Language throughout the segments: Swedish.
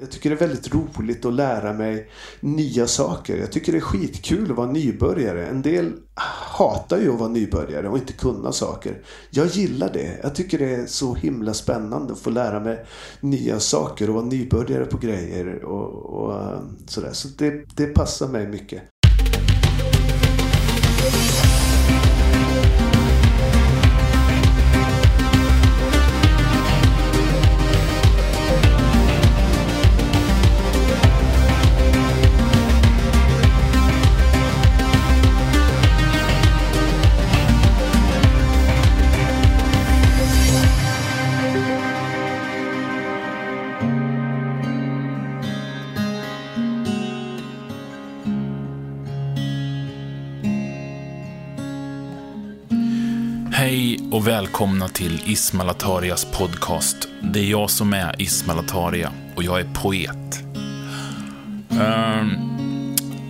Jag tycker det är väldigt roligt att lära mig nya saker. Jag tycker det är skitkul att vara nybörjare. En del hatar ju att vara nybörjare och inte kunna saker. Jag gillar det. Jag tycker det är så himla spännande att få lära mig nya saker och vara nybörjare på grejer och, och eh, sådär. Så det, det passar mig mycket. Välkomna till Ismail Atarias podcast. Det är jag som är Ismail Ataria och jag är poet. Ehm,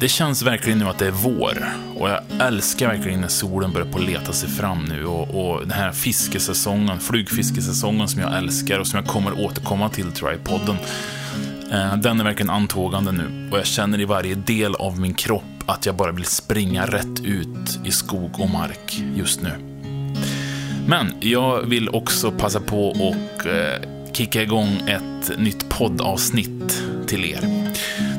det känns verkligen nu att det är vår och jag älskar verkligen när solen börjar på att leta sig fram nu och, och den här fiskesäsongen, flugfiskesäsongen som jag älskar och som jag kommer återkomma till tror jag i podden. Ehm, den är verkligen antågande nu och jag känner i varje del av min kropp att jag bara vill springa rätt ut i skog och mark just nu. Men jag vill också passa på och eh, kicka igång ett nytt poddavsnitt till er.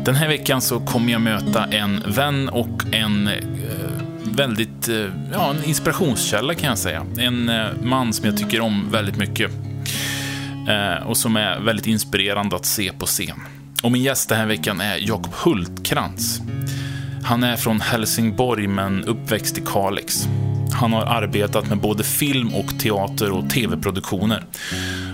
Den här veckan så kommer jag möta en vän och en eh, väldigt, eh, ja, en inspirationskälla kan jag säga. En man som jag tycker om väldigt mycket. Och som är väldigt inspirerande att se på scen. Och min gäst den här veckan är Jakob Hultkrantz. Han är från Helsingborg men uppväxt i Kalix. Han har arbetat med både film och teater och tv-produktioner.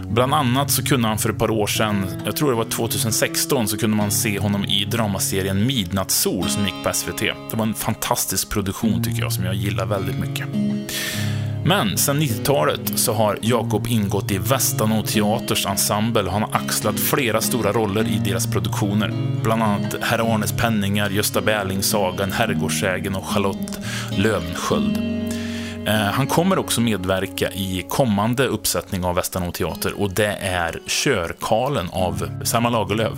Bland annat så kunde han för ett par år sedan, jag tror det var 2016, så kunde man se honom i dramaserien Midnattssol som gick på SVT. Det var en fantastisk produktion tycker jag, som jag gillar väldigt mycket. Men sedan 90-talet så har Jakob ingått i Västanå Teaters ensemble och han har axlat flera stora roller i deras produktioner. Bland annat Herr Arnes Penningar, Gösta Berlings Sagan, Herrgårdsägen och Charlotte Löwensköld. Eh, han kommer också medverka i kommande uppsättning av Västanå Teater och det är Körkalen av Selma Lagerlöf.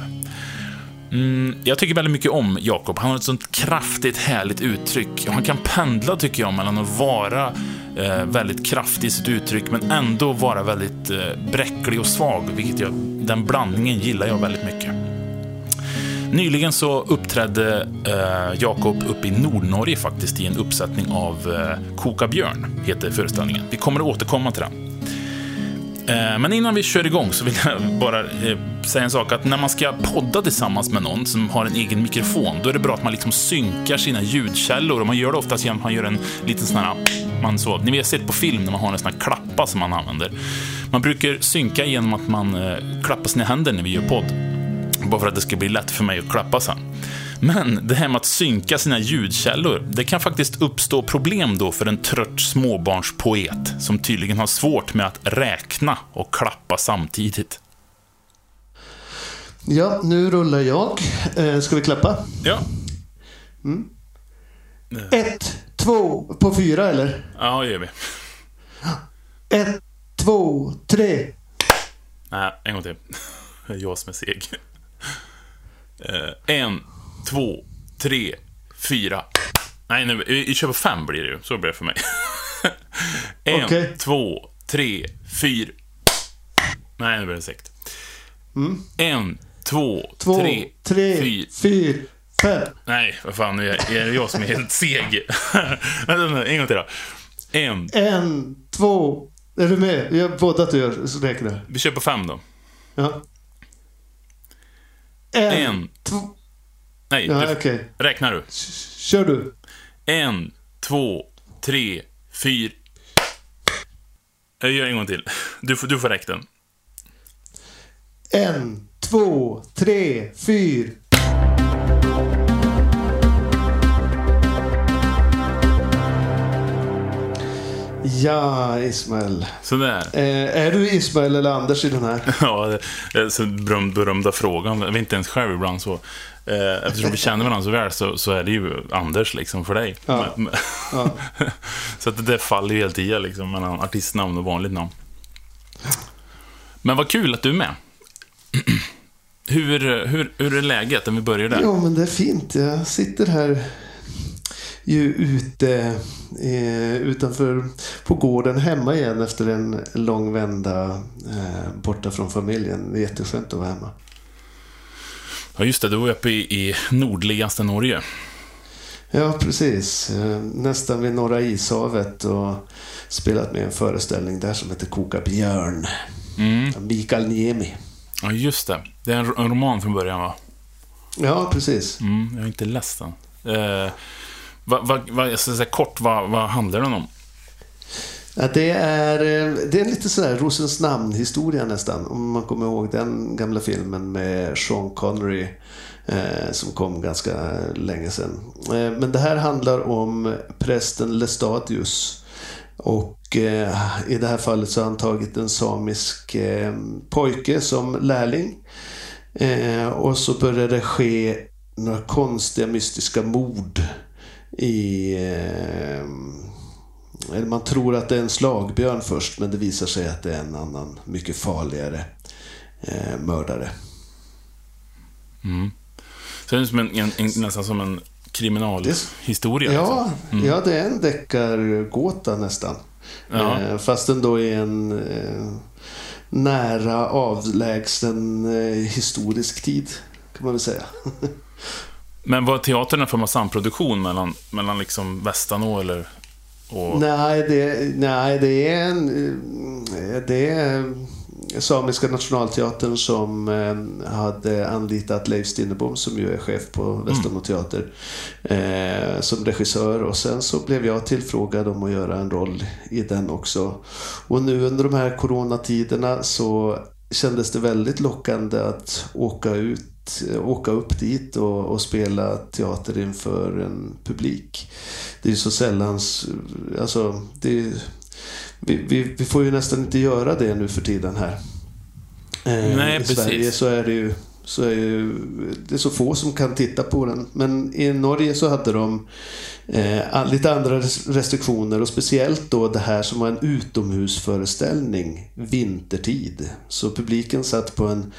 Mm, jag tycker väldigt mycket om Jakob. Han har ett sånt kraftigt, härligt uttryck. Han kan pendla, tycker jag, mellan att vara eh, väldigt kraftig i sitt uttryck, men ändå vara väldigt eh, bräcklig och svag, vilket jag, den blandningen gillar jag väldigt mycket. Nyligen så uppträdde eh, Jakob uppe i Nordnorge faktiskt i en uppsättning av eh, Koka björn, heter föreställningen. Vi kommer att återkomma till den. Eh, men innan vi kör igång så vill jag bara eh, säga en sak. Att när man ska podda tillsammans med någon som har en egen mikrofon, då är det bra att man liksom synkar sina ljudkällor. Och man gör det oftast genom att man gör en liten sån här... Man så, ni vet, sett på film när man har en sån här klappa som man använder. Man brukar synka genom att man eh, klappar sina händer när vi gör podd. Bara för att det ska bli lätt för mig att klappa sen. Men det här med att synka sina ljudkällor, det kan faktiskt uppstå problem då för en trött småbarnspoet som tydligen har svårt med att räkna och klappa samtidigt. Ja, nu rullar jag. Eh, Ska vi klappa? Ja. Ett, två, på fyra eller? Ja, det gör vi. Ett, två, tre. Nej, en gång till. Det är jag som är seg. Eh, en, två, tre, fyra. Nej, nu, vi vi kör på fem blir det ju. Så blir det för mig. en, Okej. två, tre, fyra. Nej, nu blir det segt. En, två, Två, tre, tre, fyra. fyra, fem. Nej, vad fan, nu är det jag som är helt seg. Vänta, en gång till då. En, En, två. Är du med? Jag båda att du gör så räknar. vi kör på fem då. Ja. En, En. två. Nej, Ja, du, okej. räknar du. Kör du. En, två, tre, fyra. Jag gör en gång till. Du får, du får räkna den. En, två, tre, fyra. Ja, Ismael. Sådär. Eh, är du Ismael eller Anders i den här? Ja, det är så berömd, berömda frågan. Jag vet inte ens själv ibland så. Eh, Eftersom vi känner varandra så väl så, så är det ju Anders liksom för dig. Ja. Men- Ja. så att det faller ju helt i liksom mellan artistnamn och vanligt namn. Men vad kul att du är med. Hur, hur, hur är läget om vi börjar där? Jo, men det är fint. Jag sitter här ju ute eh, utanför på gården hemma igen efter en lång vända eh, borta från familjen. Det är jätteskönt att vara hemma. Ja, just det. Du var uppe i, i nordligaste Norge. Ja, precis. Eh, nästan vid Norra ishavet och spelat med en föreställning där som heter Koka björn. Mm. Mikael Niemi. Ja, just det. Det är en, en roman från början, va? Ja, precis. Mm, jag har inte läst den. Eh, vad, vad, vad, jag ska säga kort, vad, vad handlar den om? Ja, det, är, eh, det är lite sådär Rosens namn-historia nästan. Om man kommer ihåg den gamla filmen med Sean Connery eh, som kom ganska länge sedan. Eh, men det här handlar om prästen Lestadius. Och eh, i det här fallet så har han tagit en samisk eh, pojke som lärling. Eh, och så börjar det ske några konstiga mystiska mord i eller man tror att det är en slagbjörn först, men det visar sig att det är en annan, mycket farligare eh, mördare. Mm. Så det är som en, en, en, nästan som en kriminalhistoria? Ja, liksom. mm. ja, det är en deckargåta nästan. Ja. Eh, fast ändå i en eh, nära avlägsen eh, historisk tid, kan man väl säga. Men var teatern en form av samproduktion mellan, mellan liksom Västanå eller och... Nej, det, nej, det är en... Det är Samiska nationalteatern som eh, hade anlitat Leif Stinnerbom som ju är chef på Västernå teater eh, som regissör och sen så blev jag tillfrågad om att göra en roll i den också. Och nu under de här coronatiderna så kändes det väldigt lockande att åka ut åka upp dit och, och, spela teater inför en publik. Det är så sällan, alltså, det, vi, vi, vi, får ju nästan inte göra det nu för tiden här. Eh, Nej, I precis. Sverige så är det ju så är ju, det är så få som kan titta på den. Men i Norge så hade de eh, lite andra restriktioner och speciellt då det här som var en utomhusföreställning vintertid. Så publiken satt på en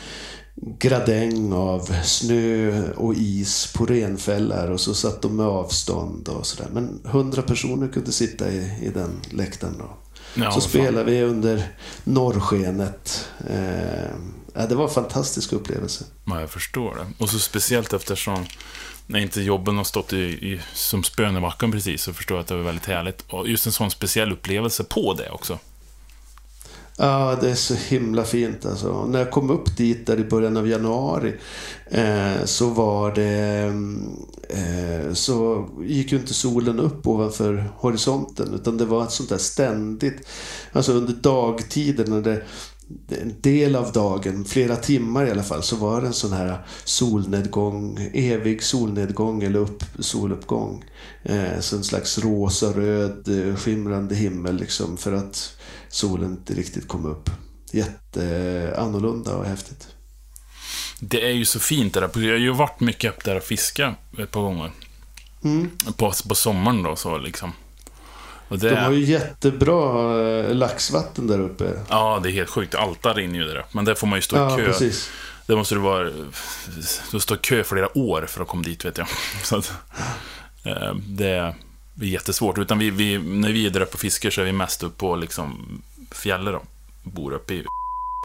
gradäng av snö och is på renfällar och så satt de med avstånd och sådär. Men hundra personer kunde sitta i, i den läktaren. Då. Ja, så spelade vi under norrskenet. Eh, ja, det var en fantastisk upplevelse. Ja, jag förstår det. Och så speciellt eftersom när inte jobben har stått i, i, som spön i backen precis, så förstår jag att det var väldigt härligt. Och just en sån speciell upplevelse på det också. Ja, det är så himla fint alltså. När jag kom upp dit där i början av januari eh, så var det... Mm, eh, så gick ju inte solen upp ovanför horisonten utan det var ett sånt där ständigt... Alltså under dagtiden när det en del av dagen, flera timmar i alla fall, så var det en sån här solnedgång, evig solnedgång eller upp, soluppgång. Eh, så en slags rosa-röd eh, skimrande himmel liksom för att solen inte riktigt kom upp. Jätteannorlunda och häftigt. Det är ju så fint det där. Jag har ju varit mycket upp där och fiskat ett par gånger. Mm. På, på sommaren då, så liksom. Det, De har ju jättebra eh, laxvatten där uppe. Ja, det är helt sjukt. Alta rinner ju där Men där får man ju stå i Ja, kö. precis. Det måste det vara... Du står i kö flera år för att komma dit, vet jag. Så att, eh, det är jättesvårt. Utan vi, vi, när vi är där uppe och fiskar så är vi mest uppe på liksom fjället. Bor uppe i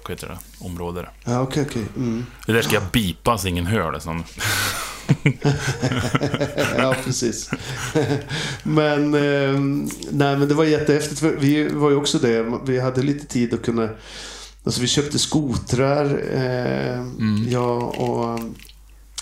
heter det, område. Ja, okej, okej. Mm. Det där ska jag bipa så ingen hör det. Sån. ja, precis. men, eh, nej, men det var jättehäftigt. Vi var ju också det. Vi hade lite tid att kunna... Alltså vi köpte skotrar, eh, Mm. jag och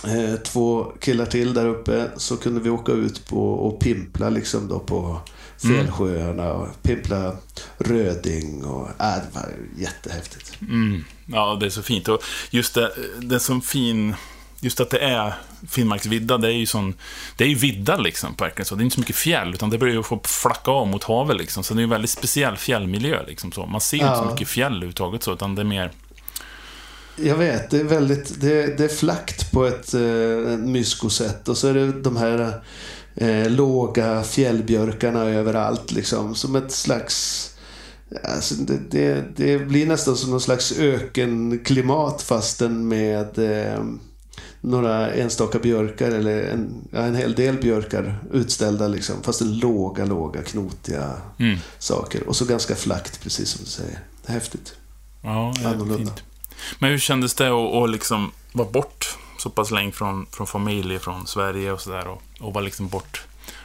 eh, två killar till där uppe. Så kunde vi åka ut på och pimpla liksom då på fjällsjöarna och pimpla röding. Och, äh, det var jättehäftigt. Mm. Ja, det är så fint. Och just det, det är så fin... Just att det är Finnmarksvidda, det är ju sån... Det är ju vidda liksom, verkligen så. Det är inte så mycket fjäll, utan det börjar ju få flacka av mot havet liksom. Så det är en väldigt speciell fjällmiljö liksom så. Man ser ju inte så Ja. mycket fjäll överhuvudtaget så, utan det är mer... Jag vet, det är väldigt, det, det är flackt på ett eh, myskosätt och så är det de här eh, låga fjällbjörkarna överallt liksom. Som ett slags Alltså det, det, det blir nästan som någon slags ökenklimat fastän med eh, några enstaka björkar eller en, ja, en hel del björkar utställda liksom. Fast en låga, låga, knotiga Mm. saker. Och så ganska flackt, precis som du säger. Häftigt. Ja, Annorlunda. fint. Men hur kändes det att, att liksom vara bort så pass länge från, från familj, från Sverige och sådär och, och vara liksom bort,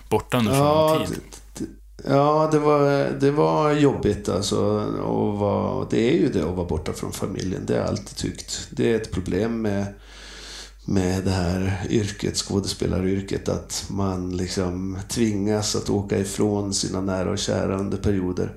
borta under så Ja, lång tid? ja det, var, det var jobbigt alltså. Och var, det är ju det att vara borta från familjen. Det har jag alltid tyckt. Det är ett problem med, med det här yrket, skådespelaryrket. Att man liksom tvingas att åka ifrån sina nära och kära under perioder.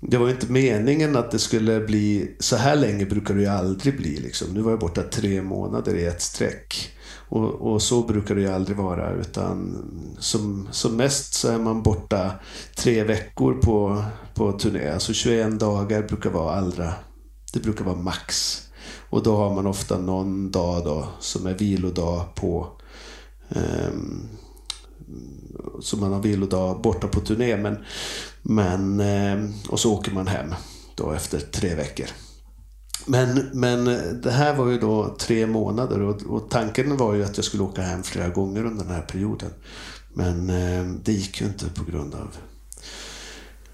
Det var ju inte meningen att det skulle bli... Så här länge brukar det ju aldrig bli. Liksom. Nu var jag borta tre månader i ett streck. Och, och så brukar det ju aldrig vara. Utan som, som mest så är man borta tre veckor på, på turné. Alltså 21 dagar brukar vara allra... Det brukar vara max. Och då har man ofta någon dag då som är vilodag på... Ehm, um, så man har vilodag borta på turné. Men, men, ehm, och så åker man hem då efter tre veckor. Men, men det här var ju då tre månader och, och tanken var ju att jag skulle åka hem flera gånger under den här perioden. Men eh, det gick ju inte på grund av...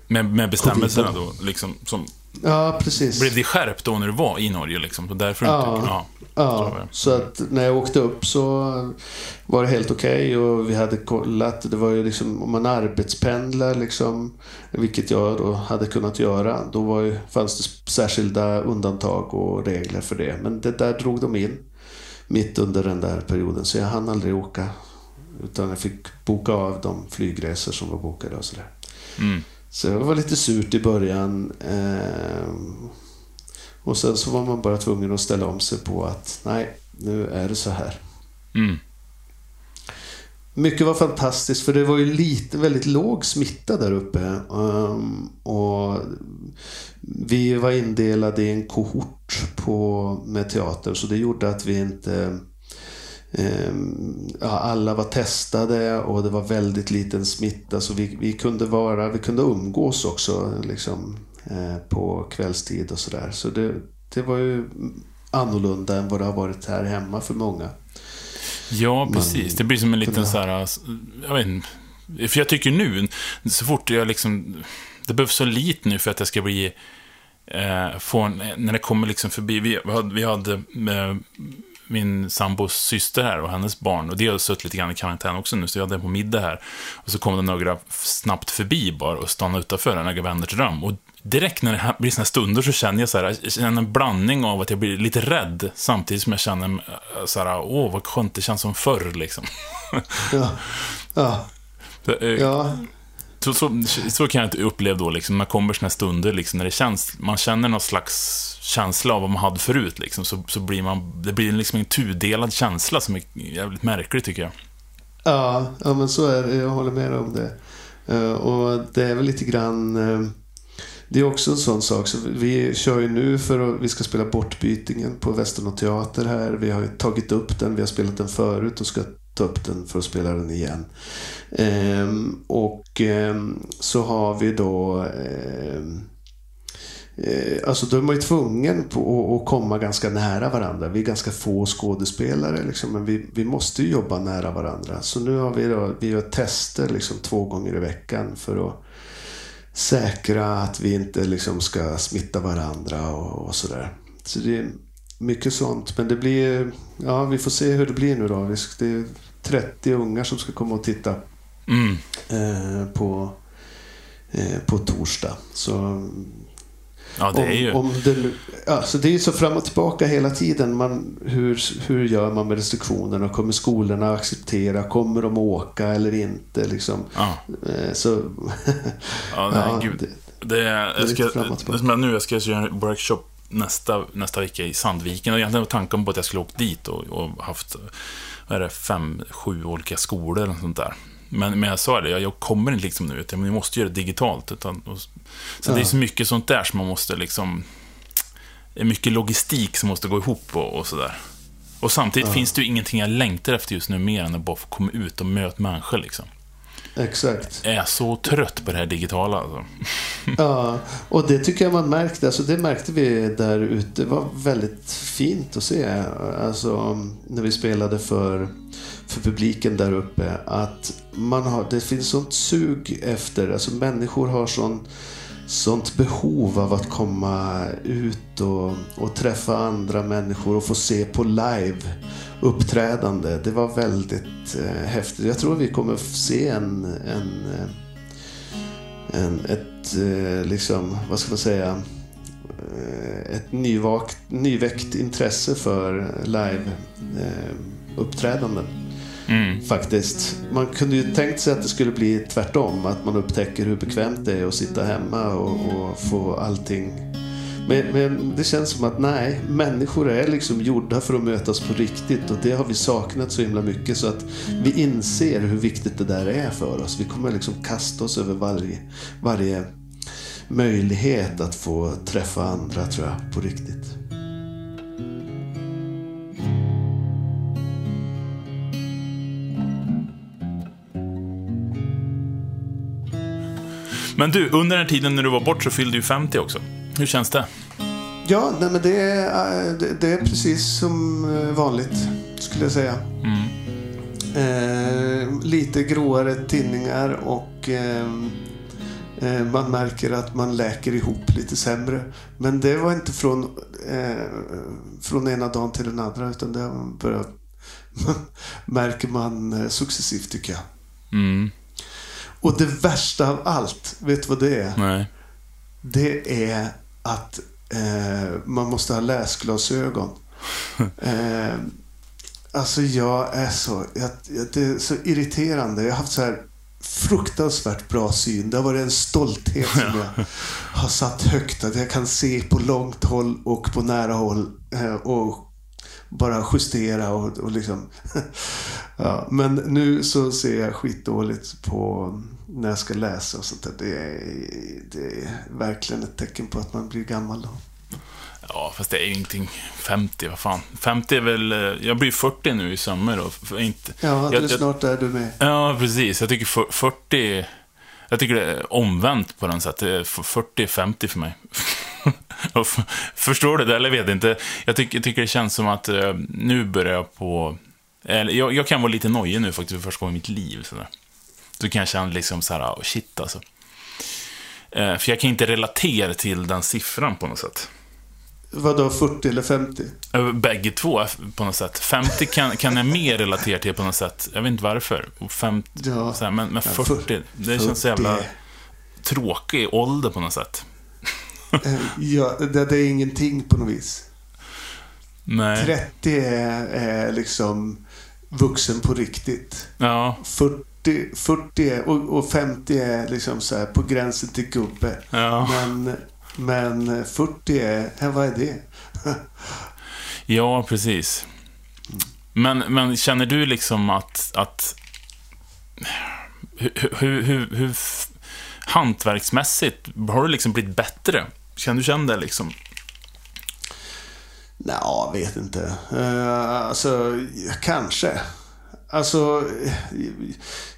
Med, med bestämmelserna då, liksom, som, Ja, precis. blev det skärpt då när du var i Norge liksom? Och därför Ja. inte, ja. Ja, så att när jag åkte upp så var det helt okej och vi hade kollat. Det var ju liksom om man arbetspendlar liksom, vilket jag då hade kunnat göra, då var ju, fanns det särskilda undantag och regler för det. Men det där drog de in mitt under den där perioden så jag hann aldrig åka. Utan jag fick boka av de flygresor som var bokade och sådär. Mm. Så det var lite surt i början. ehm, och sen så var man bara tvungen att ställa om sig på att nej, nu är det så här. Mm. Mycket var fantastiskt för det var ju lite, väldigt låg smitta där uppe. ehm, och vi var indelade i en kohort på, med teater så det gjorde att vi inte ja, alla var testade och det var väldigt liten smitta så vi, vi kunde vara, vi kunde umgås också liksom, eh, på kvällstid och sådär. Så det, det var ju annorlunda än vad det har varit här hemma för många. Ja, precis. Det blir som en liten så här... Jag vet inte. För jag tycker nu, så fort jag liksom... Det behövs så lite nu för att jag ska bli... Eh, få en, när det kommer liksom förbi... Vi, vi hade, vi hade eh, min sambos syster här och hennes barn. Och det har suttit lite grann i karantän också nu, så jag hade på middag här. Och så kom det några snabbt förbi bara och stannade utanför, några vänner till dem. Och direkt när det här blir här stunder så känner jag så här, jag känner en blandning av att jag blir lite rädd, samtidigt som jag känner eh, så här, åh vad skönt, det känns som förr liksom. Ja, ja, eh, ja, så, så, så kan jag inte uppleva då, liksom, när det kommer såna här stunder, liksom, när det känns, man känner någon slags känsla av vad man hade förut, liksom, så, så blir man, det blir liksom en tudelad känsla som är jävligt märklig, tycker jag. ja, ja, men så är det. Jag håller med om det. Eh, och det är väl lite grann... Eh, det är också en sån sak. Så vi kör ju nu för att vi ska spela Bortbytingen på Västernorr Teater här. Vi har ju tagit upp den. Vi har spelat den förut och ska ta upp den för att spela den igen. Ehm, och ehm, så har vi då... ehm, eh, alltså då är man ju tvungen på att- att komma ganska nära varandra. Vi är ganska få skådespelare liksom, men vi, vi måste ju jobba nära varandra. Så nu har vi då, vi gör tester liksom två gånger i veckan för att säkra att vi inte liksom ska smitta varandra och, och sådär. Så det är mycket sånt. Men det blir, ja vi får se hur det blir nu då. Det är 30 ungar som ska komma och titta Mm. eh, på, eh, på torsdag. Så Ja, det är ju... om, om det, nu- ja, så det är så fram och tillbaka hela tiden. Man, hur, hur gör man med restriktionerna? Kommer skolorna acceptera? Kommer de åka eller inte? Liksom. Ja, Eh, Så, ja, nej, ja, gud. det, Det är, jag ska, och det nu, jag ska göra en workshop nästa, nästa vecka i Sandviken. Och egentligen var tanken på att jag skulle åka dit och, och haft, vad är det, fem, sju olika skolor något sånt där. Men, men jag sa det, jag, jag kommer inte liksom nu, utan vi måste göra det digitalt. Utan, och, så det är Ja. så mycket sånt där som man måste liksom... Det är mycket logistik som måste gå ihop och, och sådär. Och samtidigt finns det ju ingenting jag längtar efter just nu mer än att bara få komma ut och möta människor liksom. exakt. är så trött på det här digitala. Alltså. Ja, och det tycker jag man märkte. Alltså det märkte vi där ute. Det var väldigt fint att se. Alltså när vi spelade för, för publiken där uppe. Att man har, det finns sånt sug efter, alltså människor har sån, sånt behov av att komma ut och, och träffa andra människor och få se på live uppträdande. Det var väldigt eh, häftigt. Jag tror vi kommer se en, en eh, en, ett, eh, liksom, vad ska man säga, eh, ett nyvakt, nyväckt intresse för live-uppträdanden. Eh, Mm. Faktiskt. Man kunde ju tänkt sig att det skulle bli tvärtom. Att man upptäcker hur bekvämt det är att sitta hemma och, och få allting. Men, men det känns som att nej, människor är liksom gjorda för att mötas på riktigt och det har vi saknat så himla mycket så att vi inser hur viktigt det där är för oss. Vi kommer liksom kasta oss över varje, varje möjlighet att få träffa andra tror jag, på riktigt. Men du, under den tiden när du var bort så fyllde du 50 också. Hur känns det? Ja, nej, men det är, eh, det- är precis som eh, vanligt, skulle jag säga. Mm. Eh, lite gråare tinningar och eh, eh, man märker att man läker ihop lite sämre. Men det var inte från, eh, från ena dagen till den andra utan det börjat, märker man successivt tycker jag. Mm. Och det värsta av allt, vet du vad det är? Nej. Det är att eh, man måste ha läsglasögon. Eh, alltså jag är så... Jag, det är så irriterande. Jag har haft så här fruktansvärt bra syn. Det har varit en stolthet som jag har satt högt. Att jag kan se på långt håll och på nära håll. Eh, och bara justera och, och liksom... ja, men nu så ser jag skitdåligt på när jag ska läsa och sånt där. Det är, det är verkligen ett tecken på att man blir gammal då. Ja, fast det är ju ingenting. 50, vad fan. 50 är väl... eh, Jag blir 40 nu i sommar då. Inte, Ja, jag, du, snart är du med. Ja, precis. Jag tycker för- 40... Jag tycker det är omvänt på den sättet. Det är f- 40 är 50 för mig. Förstår du det? Eller vet inte. Jag tycker, tycker det känns som att eh, nu börjar jag på... Eller, jag, jag kan vara lite nojig nu faktiskt för första gången i mitt liv. Sådär. Då kan jag känna liksom så här, oh, shit alltså. Eh, för jag kan inte relatera till den siffran på något sätt. Vadå, 40 eller 50? Eh, Bägge två eh, på något sätt. 50 kan, kan jag mer relatera till på något sätt. Jag vet inte varför. Och 50, Ja. så här, men, men Ja, 40, det känns så jävla tråkig ålder på något sätt. Ja, det, det är ingenting på något vis. Nej. 30 är, är liksom vuxen på riktigt. Ja, 40, 40 är, och, och 50 är liksom så här på gränsen till gubbe. ja. Men, men 40 är, vad är det? ja, precis. Men, men känner du liksom att... att hur, hur, hur, hur hantverksmässigt, har du liksom blivit bättre? Känner du känner det liksom? Nej, jag vet inte. Uh, alltså, kanske. Alltså,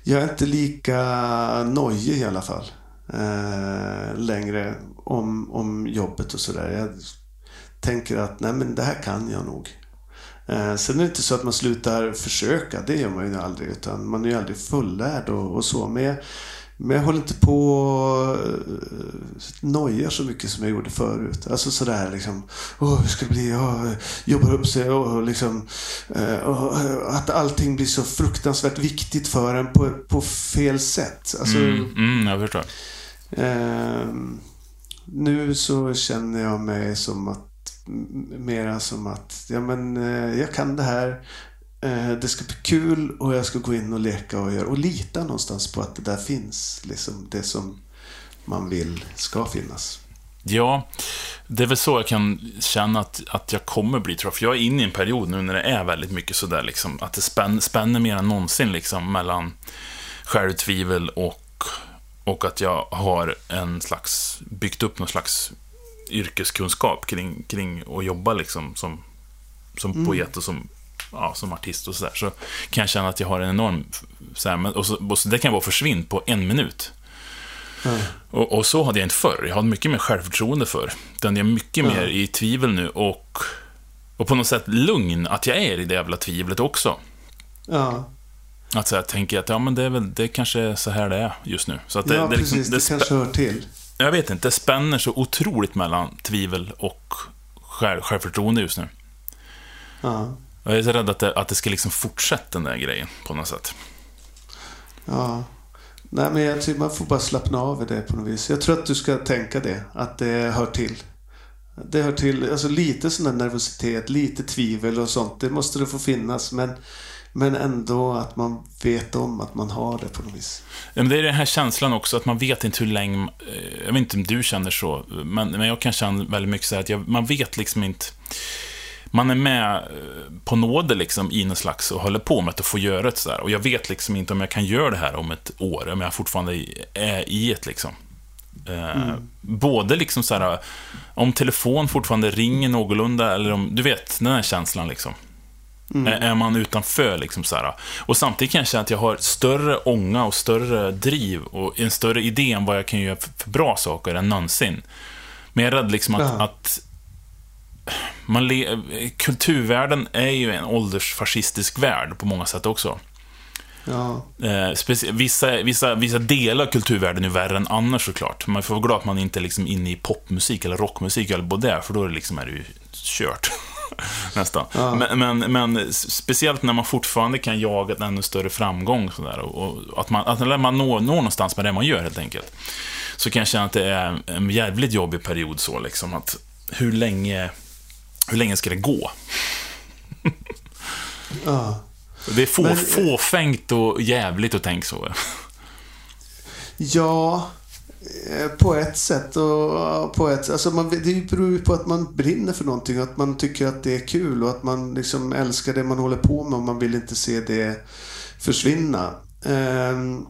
jag är inte lika nojig i alla fall. eh, längre om, om jobbet och sådär. Jag tänker att nej men det här kan jag nog. Eh, sen är det inte så att man slutar försöka, det gör man ju aldrig. Utan man är ju aldrig fullärd och, och så. Men jag, men jag håller inte på och nojar så mycket som jag gjorde förut. Alltså sådär liksom. Åh, hur ska det bli? Åh, jobbar upp sig och liksom. eh, och, att allting blir så fruktansvärt viktigt för en på, på fel sätt. Alltså, Mm, mm, jag förstår. Ehm, nu så känner jag mig som att mera som att ja, men, eh, jag kan det här. Eh, det ska bli kul och jag ska gå in och leka och göra och lita någonstans på att det där finns. Liksom det som man vill ska finnas. Ja, det är väl så jag kan känna att, att jag kommer bli, tror jag. För jag är inne i en period nu när det är väldigt mycket sådär, liksom, att det spänner, spänner mer än någonsin liksom, mellan självtvivel och, och att jag har en slags, byggt upp någon slags yrkeskunskap kring, kring att jobba liksom, som, som poet och som ja, som artist och sådär, så kan jag känna att jag har en enorm... Så här, men, och, så, och så, det kan vara försvinn på en minut. Mm. Och, och, så hade jag inte förr. Jag hade mycket mer självförtroende förr. Utan jag är mycket Mm. mer i tvivel nu och, och på något sätt lugn att jag är i det jävla tvivlet också. Ja, Att så här, tänker att ja, men det är väl, det kanske är så här det är just nu. Så att det, ja det, liksom- precis. det Det, kanske hör till. Jag vet inte, det spänner så otroligt mellan tvivel och själv, självförtroende just nu. Ja, Jag är så rädd att det, att det ska liksom fortsätta den där grejen på något sätt. ja. Nej, men jag tycker man får bara slappna av i det på något vis. Jag tror att du ska tänka det, att det hör till. Det hör till, alltså lite sån där nervositet, lite tvivel och sånt. Det måste det få finnas, men, men ändå att man vet om att man har det på något vis. Ja, men det är den här känslan också, att man vet inte hur länge... eh, Jag vet inte om du känner så, men, men jag kan känna väldigt mycket så här att jag, man vet liksom inte... Man är med eh, på nåde liksom i någon slags och håller på med att få göra det sådär. Och jag vet liksom inte om jag kan göra det här om ett år, om jag fortfarande är i ett liksom. Eh, Både liksom så här, om telefon fortfarande ringer någorlunda, eller om, du vet, den här känslan liksom. Är, är man utanför liksom så här. Och samtidigt kan jag känna att jag har större ånga och större driv och en större idé än vad jag kan göra för, bra saker än någonsin. Men jag är rädd liksom att, att man le, kulturvärlden är ju en åldersfascistisk värld på många sätt också. Ja, Eh, vissa, vissa, vissa delar av kulturvärlden är värre än annars såklart. Man får vara glad att man inte är liksom inne i popmusik eller rockmusik eller både där, för då är det, liksom, är det ju kört. Nästan. Ja. Men, men, men speciellt när man fortfarande kan jaga en ännu större framgång sådär, och, och att man, att man når, når någonstans med det man gör helt enkelt. Så kan jag känna att det är en jävligt jobbig period så liksom att hur länge, hur länge ska det gå? ja. Det är få, Men- fåfängt och jävligt att tänka så. Ja, eh, på ett sätt och på ett alltså man, Det beror ju på att man brinner för någonting och att man tycker att det är kul och att man liksom älskar det man håller på med och man vill inte se det försvinna. Ehm,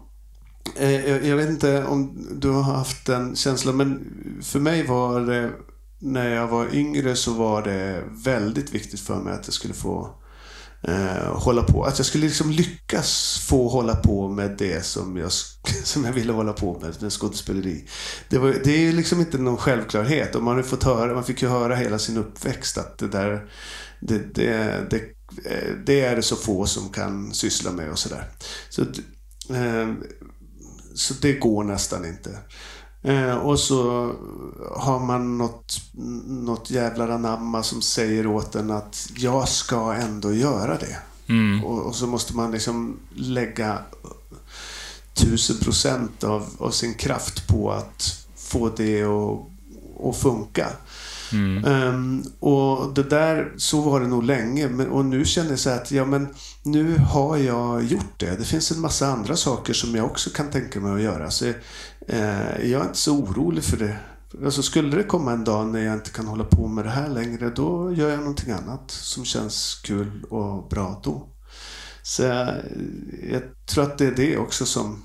eh, jag vet inte om du har haft den känslan men för mig var det när jag var yngre så var det väldigt viktigt för mig att jag skulle få eh, hålla på. Att jag skulle liksom lyckas få hålla på med det som jag, som jag ville hålla på med, med skådespeleri. Det, var, det är ju liksom inte någon självklarhet. Och man, har fått höra, man fick ju höra hela sin uppväxt att det där det, det, det, eh, det är det så få som kan syssla med och sådär. Så, eh, så det går nästan inte. Eh, och så har man något, något jävla anamma som säger åt en att jag ska ändå göra det. Mm. Och, och så måste man liksom lägga tusen procent av, av sin kraft på att få det att, att funka. Mm. Ehm, och det där, så var det nog länge. Men, och nu känner jag så att, ja men nu har jag gjort det. Det finns en massa andra saker som jag också kan tänka mig att göra. Så Eh, jag är inte så orolig för det. Alltså skulle det komma en dag när jag inte kan hålla på med det här längre, då gör jag någonting annat som känns kul och bra då. Så jag, jag tror att det är det också som,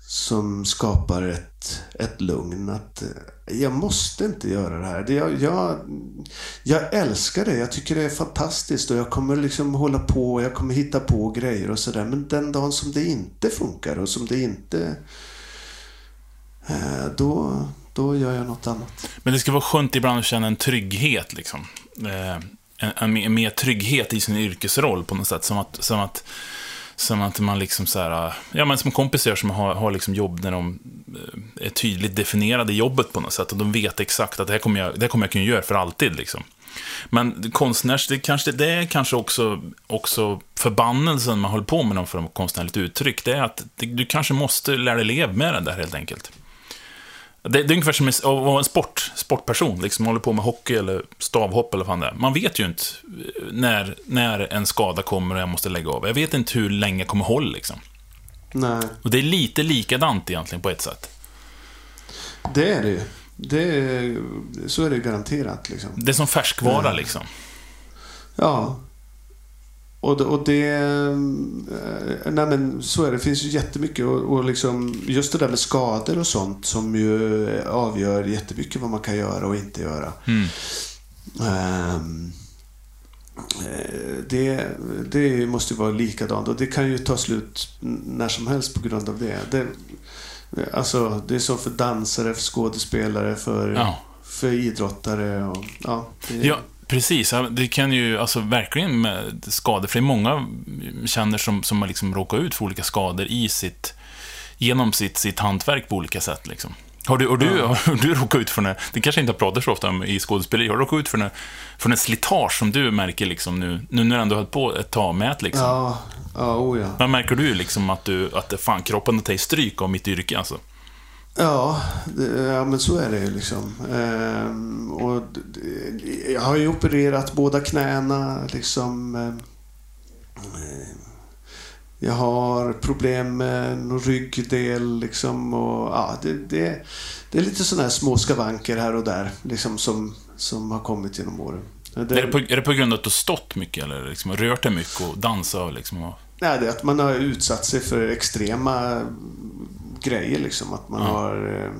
som skapar ett, ett lugn. Att eh, jag måste inte göra det här. Det, jag, jag, jag älskar det. Jag tycker det är fantastiskt och jag kommer liksom hålla på och jag kommer hitta på grejer och sådär. Men den dagen som det inte funkar och som det inte eh, Då, då gör jag något annat. Men det ska vara skönt ibland att känna en trygghet, liksom. Eh, en, en, mer- trygghet i sin yrkesroll på något sätt. Som att, som att, som att man liksom så här, eh, ja men som kompisar som har, har liksom jobb när de eh, är tydligt definierade i jobbet på något sätt. Och de vet exakt att det här kommer jag, det här kommer jag kunna göra för alltid, liksom. Men konstnärs, det, kanske, det är kanske också, också förbannelsen man håller på med någon form av konstnärligt uttryck. Det är att det, du kanske måste lära dig leva med det där helt enkelt. Det, det är ungefär som att vara en sport, sportperson, liksom håller på med hockey eller stavhopp eller vad fan det är. Man vet ju inte eh, när, när en skada kommer och jag måste lägga av. Jag vet inte hur länge jag kommer hålla liksom. Nej, Och det är lite likadant egentligen på ett sätt. det är det ju. Det är, så är det garanterat liksom. Det är som färskvara Mm. liksom. Ja. Och det, och det... eh, Nej men så är det. Det finns ju jättemycket. Och, och liksom, just det där med skador och sånt som ju avgör jättemycket vad man kan göra och inte göra. Mm. Ehm, eh, det, det måste vara likadant och det kan ju ta slut när som helst på grund av det. det alltså, det är så för dansare, för skådespelare, för, Ja. för idrottare. Och, ja, det, Ja, precis. Det kan ju alltså verkligen med skador, för det är många känner som, som har liksom råkat ut för olika skador i sitt, genom sitt, sitt hantverk på olika sätt. Liksom. Har du, har du, har du råkat ut för det? Det kanske inte pratar så ofta om i skådespeleri. Har du råkat ut för det, för det slitage som du märker liksom nu, nu när du ändå har hållit på ett tag med det, liksom? Ja, ja, oh ja. Men märker du liksom att, du, att det fan, kroppen tar stryk av mitt yrke alltså? Ja, det, ja, men så är det ju liksom. Ehm, och d- d- jag har ju opererat båda knäna liksom. eh, jag har problem med någon ryggdel liksom. Och, ja, det, det, det är lite sådana här små skavanker här och där liksom, som, som har kommit genom åren. Det, Är, det på, är det på grund av att du har stått mycket, eller liksom, rört dig mycket och dansat? Liksom, och... Nej, det är att man har utsatt sig för extrema grejer liksom. Att man Ja. har...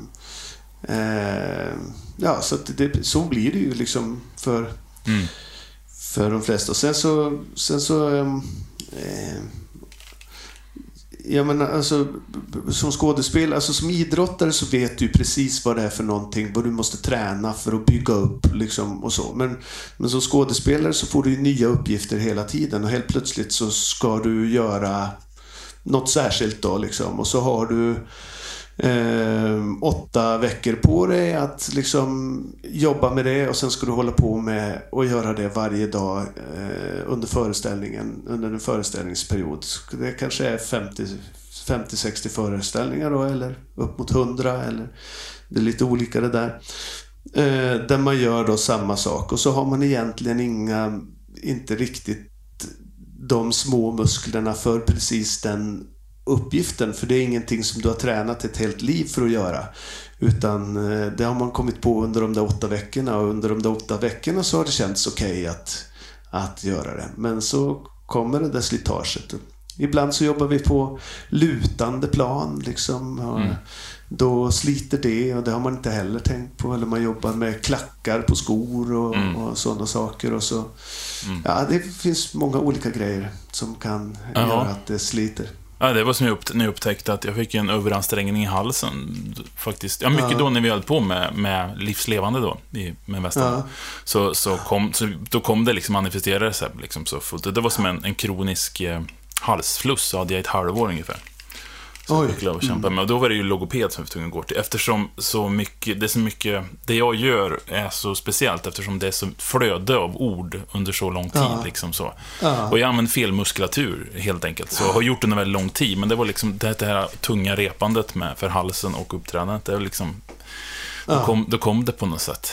Eh, eh, ja, så, det, så blir det ju liksom för, Mm. för de flesta. Sen så... Sen så ehm, eh, jag menar, alltså, som skådespelare, alltså som idrottare så vet du precis vad det är för någonting, vad du måste träna för att bygga upp liksom och så. Men, men som skådespelare så får du ju nya uppgifter hela tiden och helt plötsligt så ska du göra något särskilt då liksom. Och så har du eh, åtta veckor på dig att liksom jobba med det och sen ska du hålla på med att göra det varje dag eh, under föreställningen, under en föreställningsperiod. Det kanske är 50 50-60 föreställningar då, eller upp mot 100 eller det är lite olika det där. Eh, där man gör då samma sak och så har man egentligen inga, inte riktigt de små musklerna för precis den uppgiften. För det är ingenting som du har tränat ett helt liv för att göra. Utan eh, det har man kommit på under de där åtta veckorna och under de där åtta veckorna så har det känts okej att, att göra det. Men så kommer det där slitaget. Ibland så jobbar vi på lutande plan liksom. Mm. Då sliter det och det har man inte heller tänkt på. Eller man jobbar med klackar på skor och, Mm. och sådana saker. Och så. Mm. Ja, det finns många olika grejer som kan Ja. göra att det sliter. Ja, det var som jag upp, när jag upptäckte att jag fick en överansträngning i halsen. Faktiskt. Ja, mycket Ja. då när vi höll på med, med Livslevande då, i, med Västan. Ja. Så, så, kom, så då kom det liksom, manifesterade sig liksom så fullt. Det var som en, en kronisk eh, halsfluss, så hade jag i ett halvår ungefär. Så Oj. jag att kämpa med. Och då var det ju logoped som jag var tvungen att gå till. Eftersom så mycket, det är så mycket, det jag gör är så speciellt eftersom det är så flöde av ord under så lång tid. Ja. Liksom så. Ja. Och jag använder fel muskulatur helt enkelt. Så jag har gjort det under väldigt lång tid. Men det var liksom det, här tunga repandet med, för halsen och uppträdandet. Det var liksom, då, Ja. kom, då kom det på något sätt.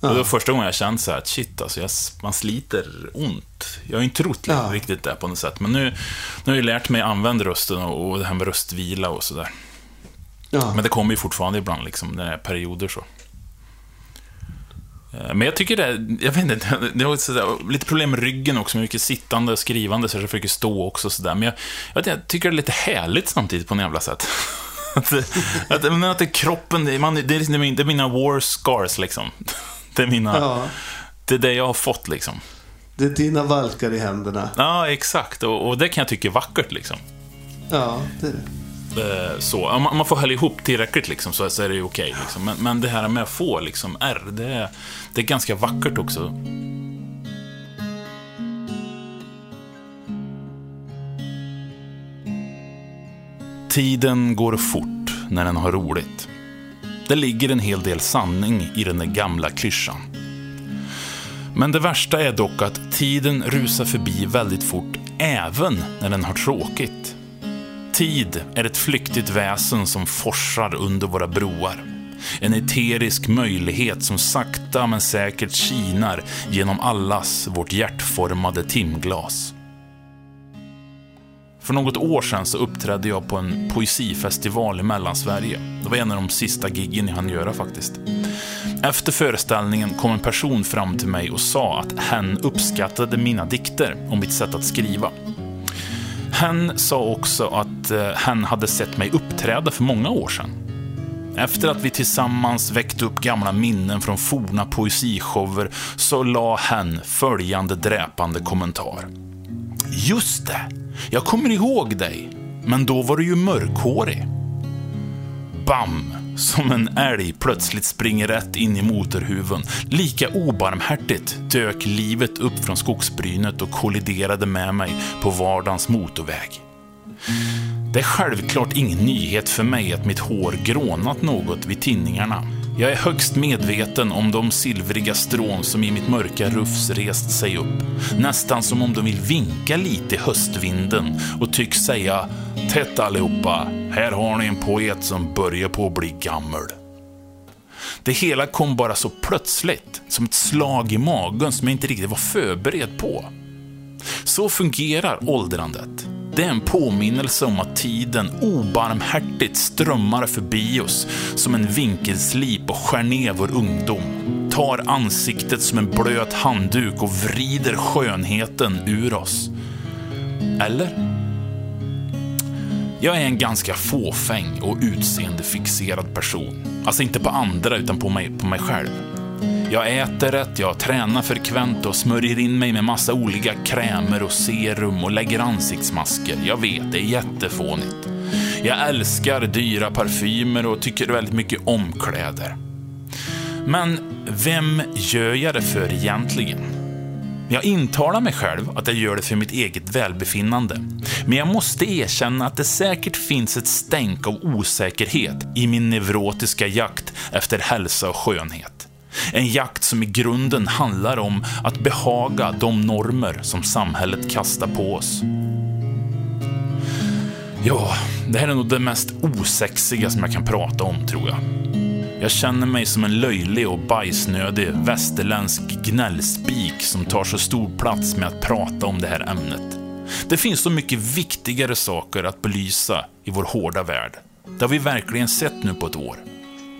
Och det var första gången jag kände så här att shit, alltså jag, man sliter ont. Jag har ju inte trott Ja. riktigt det på något sätt. Men nu, nu har jag ju lärt mig använda rösten och, och det här med röstvila och sådär. Ja. Men det kommer ju fortfarande ibland, liksom, när det är perioder så. Eh, Men jag tycker det, jag vet inte, det har sådär, lite problem med ryggen också, mycket sittande och skrivande, så jag försöker stå också sådär. Men jag, jag, vet jag tycker det är lite härligt samtidigt på något jävla sätt. att, att, men att det är kroppen, det är, man, det, är, liksom- det är mina war scars liksom. Det är mina, ja. det är det jag har fått liksom. Det är dina valkar i händerna. Ja, exakt. Och, och det kan jag tycka är vackert liksom. Ja, det är det. Eh, så. Om man, får hälla ihop tillräckligt liksom, så, är det ju okej. liksom. men, men det här med att få liksom, R, det är, det är ganska vackert också. Tiden går fort när den har roligt. Det ligger en hel del sanning i den där gamla klyschan. Men det värsta är dock att tiden rusar förbi väldigt fort även när den har tråkigt. Tid är ett flyktigt väsen som forsar under våra broar. En eterisk möjlighet som sakta men säkert kinar genom allas vårt hjärtformade timglas. För något år sedan så uppträdde jag på en poesifestival i Mellansverige. Det var en av de sista giggen jag hann göra faktiskt. Efter föreställningen kom en person fram till mig och sa att hen uppskattade mina dikter och mitt sätt att skriva. Hen sa också att eh, hen hade sett mig uppträda för många år sedan. Efter att vi tillsammans väckt upp gamla minnen från forna poesishower så la hen följande dräpande kommentar. Just det! Jag kommer ihåg dig. Men då var du ju mörkhårig. Bam! Som en älg plötsligt springer rätt in i motorhuven. Lika obarmhärtigt dök livet upp från skogsbrynet och kolliderade med mig på vardagens motorväg. Det är självklart ingen nyhet för mig att mitt hår grånat något vid tinningarna. Jag är högst medveten om de silvriga strån som i mitt mörka rufs rest sig upp. Nästan som om de vill vinka lite i höstvinden och tycks säga Tätt allihopa, här har ni en poet som börjar på att bli gammal. Det hela kom bara så plötsligt, som ett slag i magen som jag inte riktigt var förberedd på. Så fungerar åldrandet. Det är en påminnelse om att tiden obarmhärtigt strömmar förbi oss som en vinkelslip och skär ner vår ungdom. Tar ansiktet som en blöt handduk och vrider skönheten ur oss. Eller? Jag är en ganska fåfäng och utseendefixerad person. Alltså inte på andra, utan på mig, på mig själv. Jag äter rätt, jag tränar frekvent och smörjer in mig med massa olika krämer och serum och lägger ansiktsmasker. Jag vet, det är jättefånigt. Jag älskar dyra parfymer och tycker väldigt mycket om kläder. Men vem gör jag det för egentligen? Jag intalar mig själv att jag gör det för mitt eget välbefinnande. Men jag måste erkänna att det säkert finns ett stänk av osäkerhet i min neurotiska jakt efter hälsa och skönhet. En jakt som i grunden handlar om att behaga de normer som samhället kastar på oss. Ja, det här är nog det mest osexiga som jag kan prata om, tror jag. Jag känner mig som en löjlig och bajsnödig västerländsk gnällspik som tar så stor plats med att prata om det här ämnet. Det finns så mycket viktigare saker att belysa i vår hårda värld. Det har vi verkligen sett nu på ett år.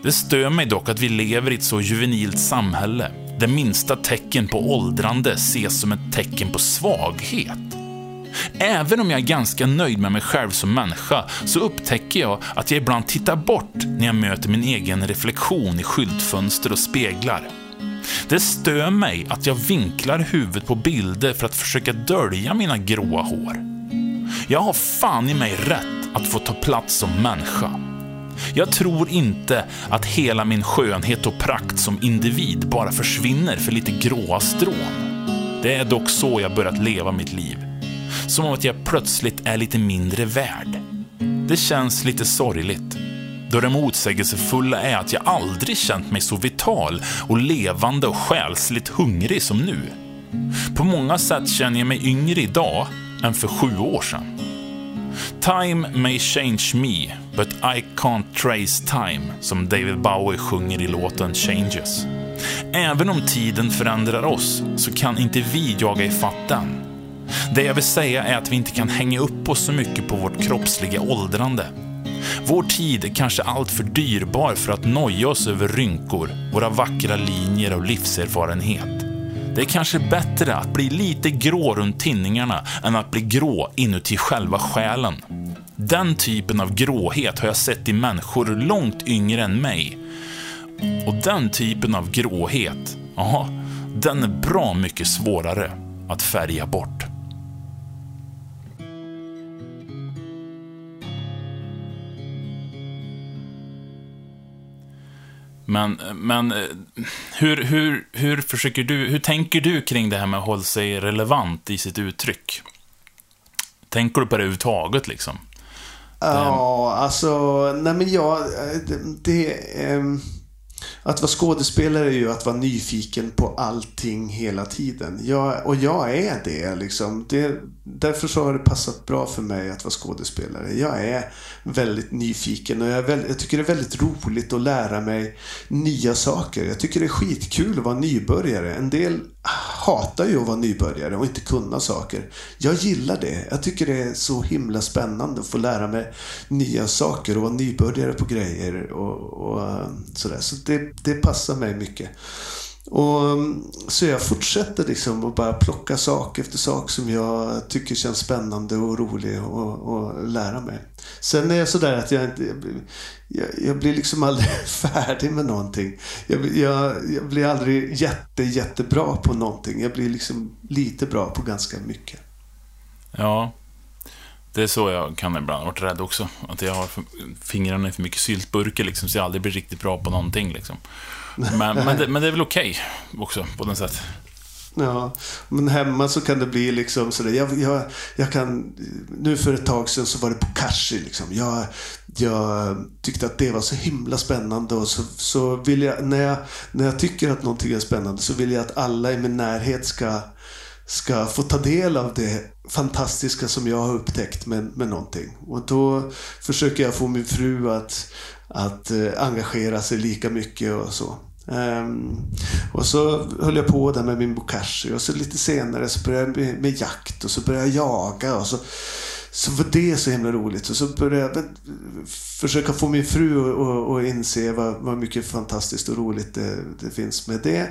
Det stör mig dock att vi lever i ett så juvenilt samhälle, där minsta tecken på åldrande ses som ett tecken på svaghet. Även om jag är ganska nöjd med mig själv som människa så upptäcker jag att jag ibland tittar bort när jag möter min egen reflektion i skyltfönster och speglar. Det stör mig att jag vinklar huvudet på bilder för att försöka dölja mina gråa hår. Jag har fan i mig rätt att få ta plats som människa. Jag tror inte att hela min skönhet och prakt som individ bara försvinner för lite gråa strån. Det är dock så jag börjat leva mitt liv. Som att jag plötsligt är lite mindre värd. Det känns lite sorgligt. Då det motsägelsefulla är att jag aldrig känt mig så vital och levande och själsligt hungrig som nu. På många sätt känner jag mig yngre idag än för sju år sedan. Time may change me, but I can't trace time, som David Bowie sjunger i låten Changes. Även om tiden förändrar oss så kan inte vi jaga ifatt den. Det jag vill säga är att vi inte kan hänga upp oss så mycket på vårt kroppsliga åldrande. Vår tid är kanske alltför dyrbar för att noja oss över rynkor, våra vackra linjer och livserfarenhet. Det är kanske bättre att bli lite grå runt tinningarna än att bli grå inuti själva själen. Den typen av gråhet har jag sett i människor långt yngre än mig. Och den typen av gråhet, ja, den är bra mycket svårare att färga bort. Men, men eh, hur, hur, hur försöker du, hur tänker du kring det här med att hålla sig relevant i sitt uttryck? Tänker du på det överhuvudtaget liksom? Ja, alltså, nej men jag, eh, det, det um, att vara skådespelare är ju att vara nyfiken på allting hela tiden. Jag, och jag är det liksom. Det, därför så har det passat bra för mig att vara skådespelare. Jag är väldigt nyfiken och jag, väldigt, jag, tycker det är väldigt roligt att lära mig nya saker. Jag tycker det är skitkul att vara nybörjare. En del hatar ju att vara nybörjare och inte kunna saker. Jag gillar det. Jag tycker det är så himla spännande att få lära mig nya saker och vara nybörjare på grejer och, och eh, sådär. Så det, det passar mig mycket. Och, mm, så jag fortsätter liksom att bara plocka sak efter sak som jag tycker känns spännande och rolig och, och lära mig. Sen är jag sådär att jag inte... Jag, jag blir liksom aldrig färdig med någonting. Jag, jag, jag, blir aldrig jätte, jättebra på någonting. Jag blir liksom lite bra på ganska mycket. Ja, det är så jag kan ibland ha varit rädd också. Att jag har fingrarna i för mycket syltburkar liksom, så jag aldrig blir riktigt bra på någonting. Liksom. Men, men, det, men det är väl okej okay också, på något sätt. Ja, men hemma så kan det bli liksom sådär. Jag, jag, jag kan, nu för ett tag sedan så var det Bokashi liksom. Jag, jag tyckte att det var så himla spännande och så, så vill jag, när jag, när jag tycker att någonting är spännande så vill jag att alla i min närhet ska, ska få ta del av det fantastiska som jag har upptäckt med, med någonting. Och då försöker jag få min fru att, att eh, engagera sig lika mycket och så. Um, och så höll jag på där med min bokashi och så lite senare så började jag med, med jakt och så började jag jaga och så, så var det så himla roligt. Och så började jag försöka få min fru att inse vad, vad mycket fantastiskt och roligt det, det finns med det.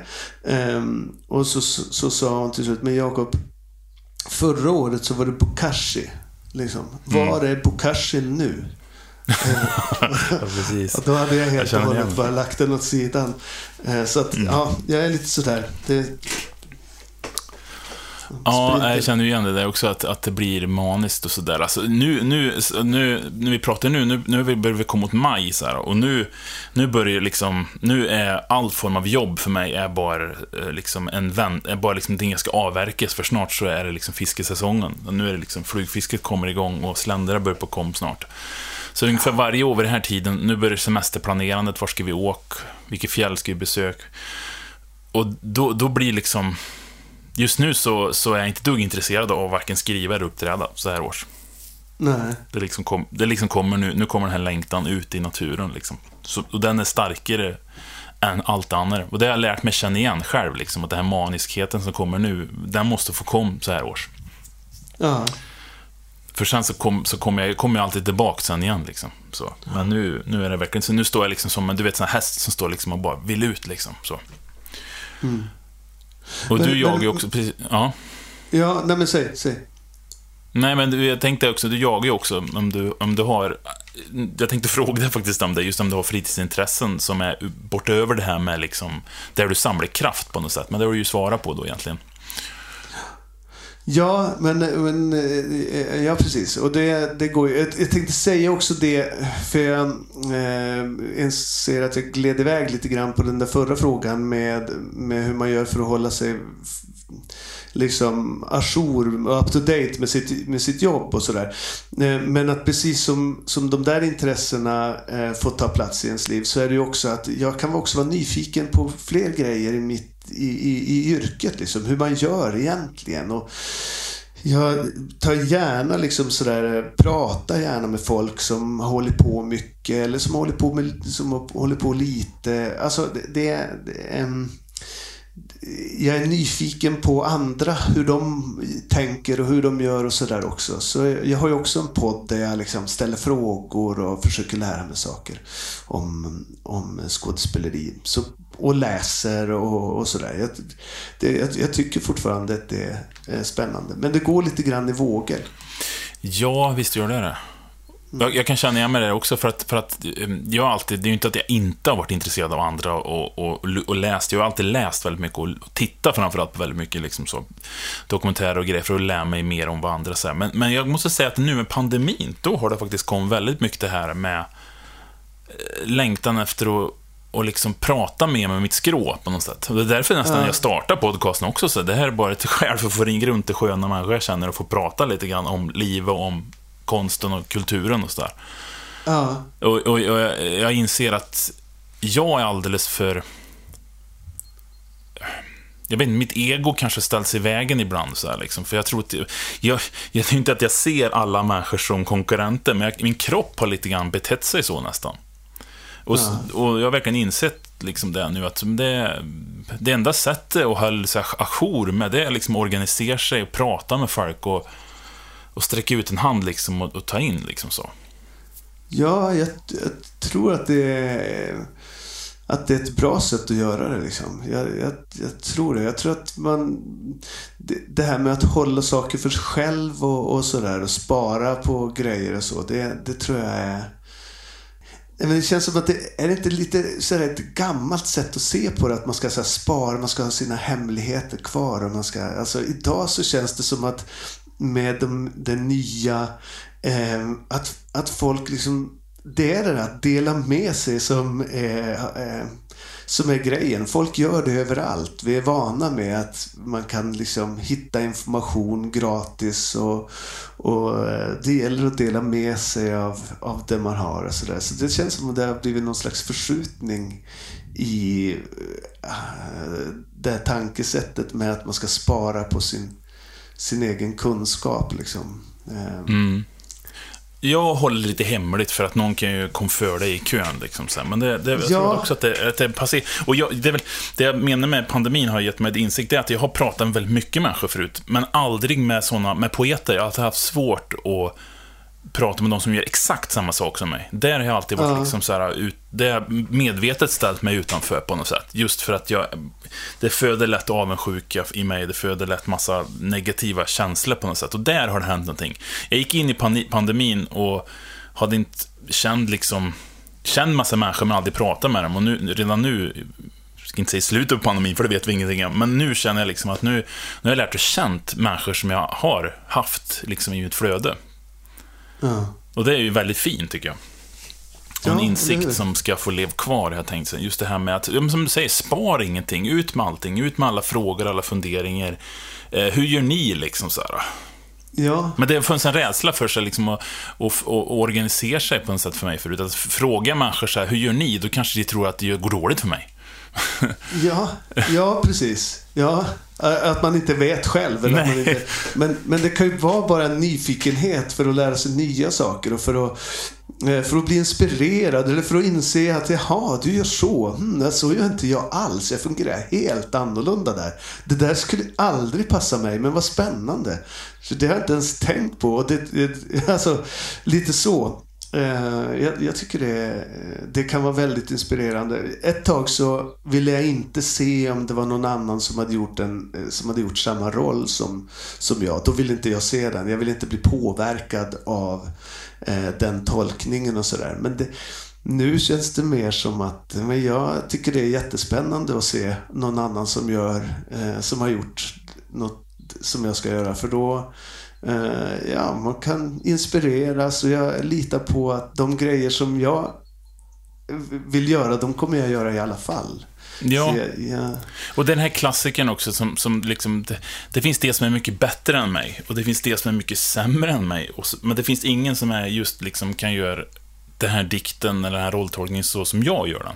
Um, och så, så, så, sa hon till slut, men Jakob, förra året så var det bokashi. Liksom. Mm. Var är bokashi nu? Ja, precis. Och då hade jag helt och hållet bara lagt den åt sidan. Eh, så att, mm. ja, jag är lite sådär. Det... Ja, jag känner igen det där också, att, att det blir maniskt och sådär. Alltså, nu, nu, nu, när vi pratar nu, nu, nu börjar vi komma mot maj, så här, och nu, nu börjar liksom, nu är all form av jobb för mig är bara eh, liksom en vän, är bara liksom någonting jag ska avverkas, för snart så är det liksom fiskesäsongen. Och nu är det liksom, flugfisket kommer igång och sländare börjar på kom snart. Så ungefär varje år vid den här tiden, nu börjar semesterplanerandet, var ska vi åka, vilket fjäll ska vi besöka? Och då, då blir liksom, just nu så, så är jag inte dugg intresserad av varken skriva eller uppträda så här års. Nej. Det liksom, kom, det liksom kommer nu, nu kommer den här längtan ut i naturen liksom. Så, och den är starkare än allt annat. Och det har jag lärt mig känna igen själv, liksom, att den här maniskheten som kommer nu, den måste få komma så här års. Ja. För sen så kommer så kom jag, kom jag alltid tillbaka sen igen. Liksom. Så. Men nu, nu är det verkligen så. Nu står jag liksom som en du vet, sån häst som står liksom och bara vill ut. Liksom, så. Mm. Och men, du jagar ju också, precis, ja. Ja, nej men säg, säg. Nej, men du, jag tänkte också, du jagar ju också om du, om du har... Jag tänkte fråga dig faktiskt om det, just om du har fritidsintressen som är bortöver det här med liksom, där du samlar kraft på något sätt. Men det har du ju svarat på då egentligen. Ja, men, men eh, ja precis. Och det, det går ju. Jag, jag tänkte säga också det, för jag eh, ser att jag gled iväg lite grann på den där förra frågan med, med hur man gör för att hålla sig liksom ajour och up to date med sitt, med sitt jobb och sådär. Eh, men att precis som, som de där intressena eh, får ta plats i ens liv så är det ju också att jag kan också vara nyfiken på fler grejer i mitt i, i, i yrket. Liksom, hur man gör egentligen. Och jag tar gärna liksom sådär, pratar gärna med folk som har hållit på mycket eller som håller på, med, som håller på lite. Alltså det, det, det um, jag är nyfiken på andra, hur de tänker och hur de gör och sådär också. Så jag har ju också en podd där jag liksom ställer frågor och försöker lära mig saker om, om skådespeleri. Så och läser och, och sådär. Jag, jag, jag, tycker fortfarande att det är spännande. Men det går lite grann i vågor. Ja, visst gör det det. Jag, jag, kan känna igen mig där också, för att, för att ehm, jag alltid, det är ju inte att jag inte har varit intresserad av andra och, och, och läst. Jag har alltid läst väldigt mycket och tittat framförallt på väldigt mycket liksom så, dokumentärer och grejer för att lära mig mer om vad andra säger. Men, men jag måste säga att nu med pandemin, då har det faktiskt kommit väldigt mycket det här med eh, längtan efter att och liksom prata mig med mitt skrå på något sätt. Och det är därför nästan ja. jag startar podcasten också. Så det här är bara ett skäl för att få ringa runt till sköna människor jag känner och få prata lite grann om livet och om konsten och kulturen och sådär. Ja. Och, och, och jag, jag, inser att jag är alldeles för... Jag vet inte, mitt ego kanske ställs i vägen ibland. Så här, liksom, för jag tror att... Jag, jag tror inte att jag ser alla människor som konkurrenter, men jag, min kropp har lite grann betett sig så nästan. Och, ja. och jag har verkligen insett liksom det nu, att det, det enda sättet att hålla sig ajour med det är liksom att organisera sig och prata med folk och, och sträcka ut en hand liksom och, och ta in liksom så. Ja, jag, jag, tror att det är... att det är ett bra sätt att göra det. Liksom. Jag, jag, jag tror det. Jag tror att man... Det, det, här med att hålla saker för sig själv och, och sådär och spara på grejer och så. Det, det tror jag är... Men det känns som att det är det inte lite sådär, ett gammalt sätt att se på det. Att man ska så spara, man ska ha sina hemligheter kvar. Och man ska, alltså, idag så känns det som att med de, den nya... Eh, att, att folk liksom det är det där att dela med sig som är, eh, som är grejen. Folk gör det överallt. Vi är vana med att man kan liksom hitta information gratis och, och eh, det gäller att dela med sig av, av det man har och sådär. Så det känns som att det har blivit någon slags förskjutning i äh, det tankesättet med att man ska spara på sin, sin egen kunskap. Liksom. Mm. Jag håller lite hemligt för att någon kan ju komma för dig i kön. Liksom, så Men det, det, jag ja. tror också att det, att det är passé. Och jag, det, är väl, det jag menar med pandemin har gett mig insikt, det är att jag har pratat med väldigt mycket människor förut, men aldrig med såna, med poeter. Jag har haft svårt att prata med de som gör exakt samma sak som mig. Där har jag alltid varit ja. liksom så här, ut, det medvetet ställt mig utanför på något sätt. Just för att jag, det föder lätt avundsjuka i mig, det föder lätt massa negativa känslor på något sätt. Och där har det hänt någonting. Jag gick in i pandemin och hade inte känt liksom, känt massa människor men aldrig pratat med dem. Och nu, redan nu, jag ska inte säga slutet på pandemin, för det vet vi ingenting om. Men nu känner jag liksom att nu, nu har jag lärt och känt människor som jag har haft liksom i mitt flöde Ja. Och det är ju väldigt fint, tycker jag. Och en insikt som ska få leva kvar, jag tänkt Just det här med att, som du säger, spar ingenting. Ut med allting. Ut med alla frågor, alla funderingar. Eh, hur gör ni, liksom så här? Ja. Men det funnits en rädsla för sig liksom, att, att, att, organisera sig på något sätt för mig förut. Att fråga människor så här, hur gör ni? Då kanske de tror att det går dåligt för mig. ja, ja, precis. Ja, att man inte vet själv. Eller man inte, men, men det kan ju vara bara en nyfikenhet för att lära sig nya saker och för att, eh, för att bli inspirerad eller för att inse att jaha, du gör så. Hmm, så gör inte jag alls. Jag fungerar helt annorlunda där. Det där skulle aldrig passa mig, men vad spännande. Så det har jag inte ens tänkt på. Det, det, alltså, lite så. Eh, jag, jag, tycker det, det kan vara väldigt inspirerande. Ett tag så ville jag inte se om det var någon annan som hade gjort, en, eh, som hade gjort samma roll som, som jag. Då ville inte jag se den. Jag ville inte bli påverkad av eh, den tolkningen och sådär. Men det, nu känns det mer som att men jag tycker det är jättespännande att se någon annan som, gör, eh, som har gjort något som jag ska göra. För då ja, man kan inspireras och jag litar på att de grejer som jag vill göra, de kommer jag göra i alla fall. Ja. Jag, ja. Och den här klassikern också, som, som liksom, det, det, finns det som är mycket bättre än mig, och det finns det som är mycket sämre än mig. Så, men det finns ingen som är just liksom kan göra den här dikten eller den här rolltolkningen så som jag gör den.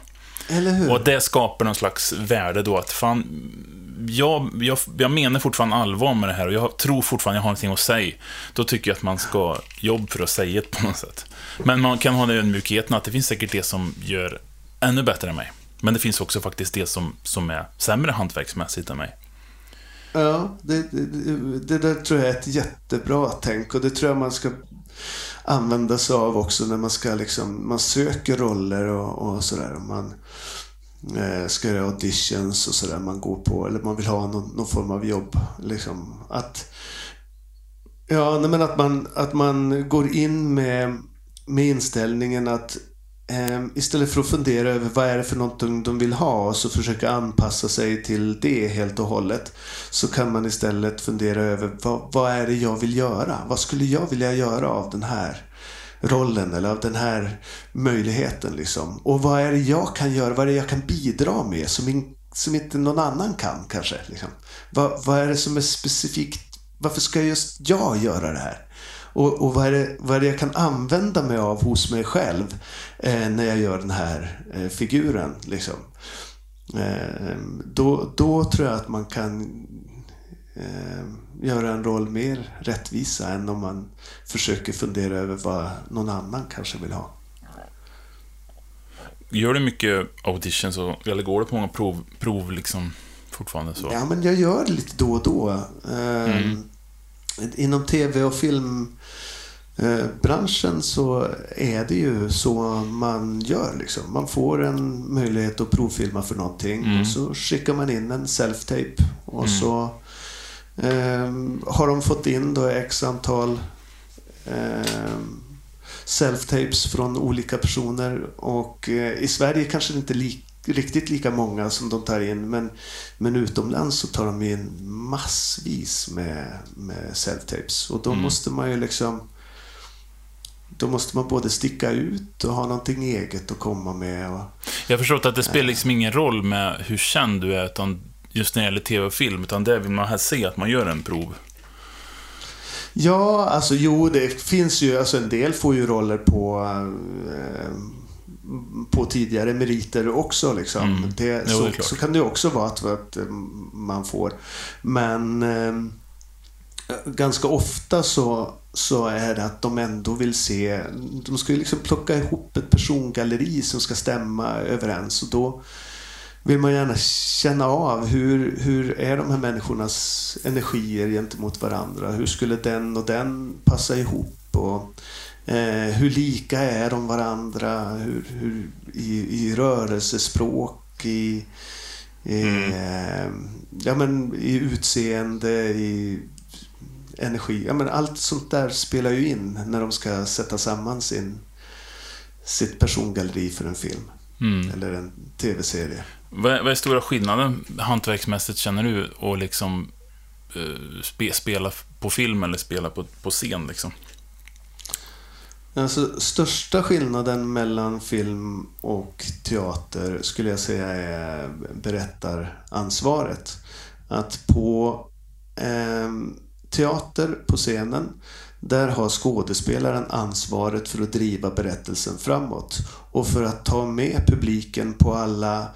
Eller hur? Och det skapar någon slags värde då, att fan, jag, jag, jag menar fortfarande allvar med det här och jag tror fortfarande jag har någonting att säga. Då tycker jag att man ska jobba för att säga det på något sätt. Men man kan ha den ödmjukheten att det finns säkert det som gör ännu bättre än mig. Men det finns också faktiskt det som, som är sämre hantverksmässigt än mig. Ja, det, det, det där tror jag är ett jättebra tänk och det tror jag man ska använda sig av också när man ska liksom, man söker roller och, och sådär. Man, eh, ska göra auditions och sådär man går på. Eller man vill ha någon, någon form av jobb. Liksom. Att, ja, men att, man, att man går in med, med inställningen att eh, istället för att fundera över vad är det för någonting de vill ha och så försöka anpassa sig till det helt och hållet. Så kan man istället fundera över vad, vad är det jag vill göra? Vad skulle jag vilja göra av den här rollen eller av den här möjligheten. Liksom. Och vad är det jag kan göra? Vad är det jag kan bidra med som, in, som inte någon annan kan kanske? Liksom. Vad, vad är det som är specifikt? Varför ska just jag göra det här? Och, och vad, är det, vad är det jag kan använda mig av hos mig själv eh, när jag gör den här eh, figuren? Liksom. Eh, då, då tror jag att man kan eh, göra en roll mer rättvisa än om man försöker fundera över vad någon annan kanske vill ha. Gör du mycket auditions, och, eller går det på många prov, prov liksom fortfarande? så? Ja, men jag gör det lite då och då. Eh, mm. Inom tv och film eh, branschen så är det ju så man gör. Liksom. Man får en möjlighet att provfilma för någonting Mm. och så skickar man in en self-tape och så eh, har de fått in då x antal eh, self-tapes från olika personer och eh, i Sverige kanske det inte är li- riktigt lika många som de tar in men, men utomlands så tar de in massvis med, med self-tapes och då Mm. måste man ju liksom då måste man både sticka ut och ha någonting eget att komma med. Och, Jag har förstått att det spelar liksom ingen roll med hur känd du är, utan just när det gäller tv och film, utan det vill man helst se att man gör en prov. Ja, alltså jo, det finns ju, alltså en del får ju roller på eh, på tidigare meriter också. Liksom. Mm. Det, Jo, så, det så kan det också vara att, att eh, man får. Men eh, ganska ofta så, så är det att de ändå vill se, de ska ju liksom plocka ihop ett persongalleri som ska stämma överens och då vill man gärna känna av hur, hur är de här människornas energier gentemot varandra? Hur skulle den och den passa ihop? Och, eh, hur lika är de varandra? Hur, hur, i, I rörelsespråk, i, i, eh, ja, men, i utseende, i energi. Ja, men allt sånt där spelar ju in när de ska sätta samman sin, sitt persongalleri för en film. Mm. Eller en tv-serie. Vad, är- vad är stora skillnaden hantverksmässigt, känner du, och liksom eh, spe, spela på film eller spela på, på scen? Liksom? Alltså, största skillnaden mellan film och teater skulle jag säga är berättaransvaret. Att på eh, teater, på scenen, där har skådespelaren ansvaret för att driva berättelsen framåt. Och för att ta med publiken på alla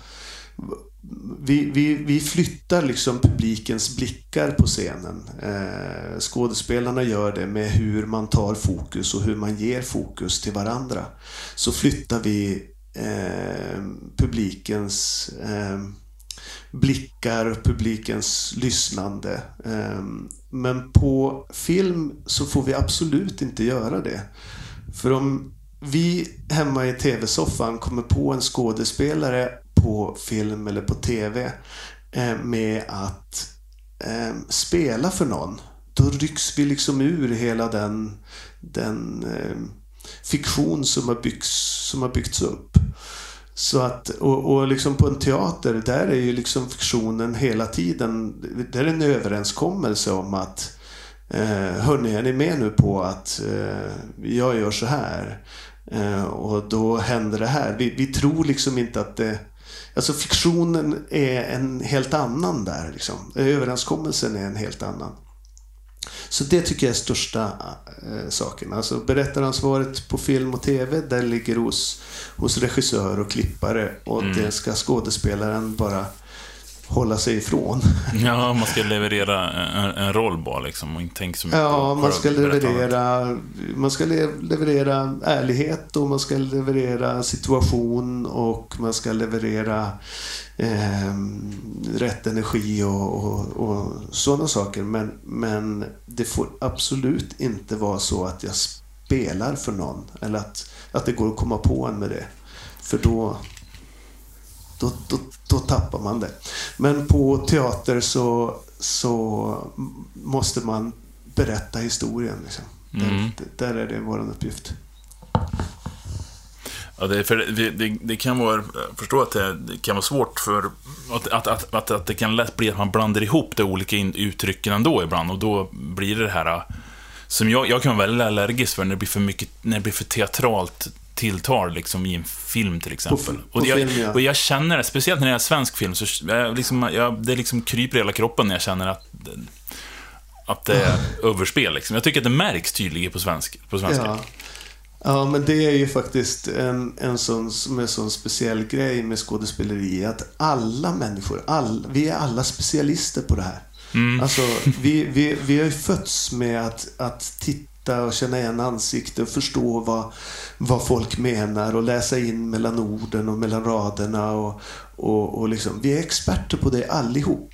vi, vi, vi flyttar liksom publikens blickar på scenen. Eh, skådespelarna gör det med hur man tar fokus och hur man ger fokus till varandra. Så flyttar vi eh, publikens eh, blickar, publikens lyssnande. Eh, men på film så får vi absolut inte göra det. För om vi hemma i tv-soffan kommer på en skådespelare på film eller på tv eh, med att eh, spela för någon. Då rycks vi liksom ur hela den, den eh, fiktion som har, byggts, som har byggts upp. Så att, och, och liksom på en teater, där är ju liksom fiktionen hela tiden, där är en överenskommelse om att eh, Hörni, är ni med nu på att eh, jag gör så här? Eh, och då händer det här. Vi, vi tror liksom inte att det... Alltså fiktionen är en helt annan där. Liksom. Överenskommelsen är en helt annan. Så det tycker jag är största eh, saken. Alltså berättaransvaret på film och TV, där ligger hos, hos regissör och klippare. Och Mm. det ska skådespelaren bara hålla sig ifrån. Ja, man ska leverera en, en roll bara liksom, och inte tänka så mycket Ja, man ska leverera, man ska le- leverera ärlighet och man ska leverera situation och man ska leverera eh, rätt energi och, och, och sådana saker. Men, men det får absolut inte vara så att jag spelar för någon eller att, att det går att komma på en med det. För då, då, då, då tappar man det. Men på teater så, så måste man berätta historien. Liksom. Mm. Där, där är det vår uppgift. Ja, det, för det, det, det kan vara, jag förstår att det, det kan vara svårt för att, att, att, att, att det kan lätt bli att man blandar ihop de olika in, uttrycken ändå ibland och då blir det det här som jag, jag kan vara väldigt allergisk för när det blir för mycket, när det blir för teatralt tilltal liksom i en film till exempel. På- och, på jag, film, ja. och jag känner det, speciellt när det är svensk film, så jag, liksom, jag, det liksom kryper i hela kroppen när jag känner att att det är överspel. Liksom. Jag tycker att det märks tydligt på, svensk, på svenska. Ja. ja, men det är ju faktiskt en, en sån, en sån speciell grej med skådespeleri. Att alla människor, all, vi är alla specialister på det här. Mm. Alltså, vi, vi, vi har ju fötts med att, att titta och känna igen ansikte och förstå vad, vad folk menar och läsa in mellan orden och mellan raderna. Och, och, och liksom, vi är experter på det allihop.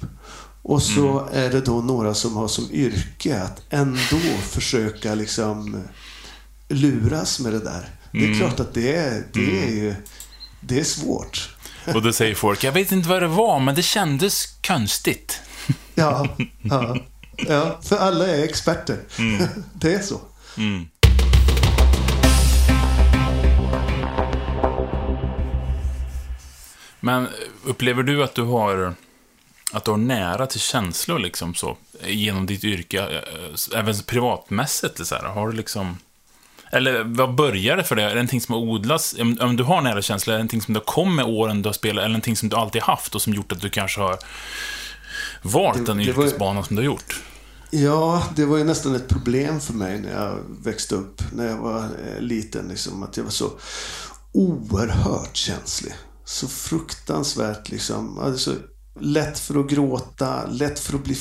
Och så är det då några som har som yrke att ändå försöka liksom luras med det där. Det är Mm. klart att det är, det är ju, det är svårt. Och då säger folk, jag vet inte vad det var, men det kändes konstigt. Ja, ja, ja för alla är experter. Det är så. Mm. Men upplever du att du har att du har nära till känslor liksom så genom ditt yrke, eh, även privatmässigt så här, har du liksom eller vad börjar det för dig? Är det någonting som har odlats? Om, du har nära känslor, är det någonting som du kommit med åren du har spelat, eller någonting som du alltid haft och som gjort att du kanske har valt den yrkesbanan som du har gjort? Ja, det var ju nästan ett problem för mig när jag växte upp. När jag var eh, liten. Liksom, att jag var så oerhört känslig. Så fruktansvärt liksom. Alltså, lätt för att gråta, lätt för att bli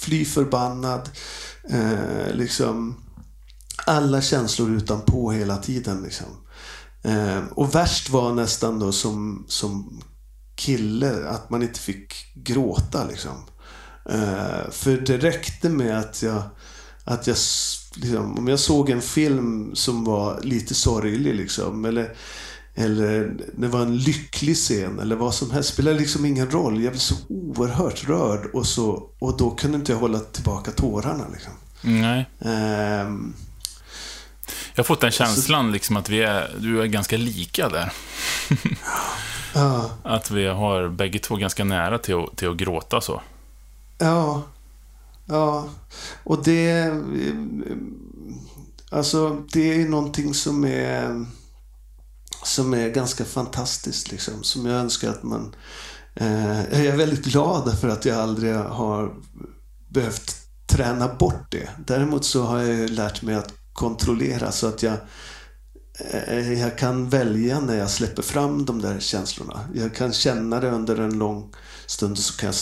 fly förbannad. Eh, liksom, alla känslor utanpå hela tiden. Liksom. Eh, och värst var nästan då som, som kille att man inte fick gråta. Liksom. Eh, för det räckte med att jag, att jag liksom, om jag såg en film som var lite sorglig liksom, eller, eller det var en lycklig scen eller vad som helst. spelar liksom ingen roll. Jag blev så oerhört rörd och, så, och då kunde inte jag hålla tillbaka tårarna. Liksom. Nej. Ehm, Jag har fått den känslan liksom att vi är, du är ganska lika där. Att vi har bägge två ganska nära till att, till att gråta så ja, ja. Och det... Alltså, det är ju någonting som är som är ganska fantastiskt. Liksom, som jag önskar att man... Eh, jag är väldigt glad för att jag aldrig har behövt träna bort det. Däremot så har jag ju lärt mig att kontrollera så att jag eh, jag kan välja när jag släpper fram de där känslorna. Jag kan känna det under en lång stund och så kan jag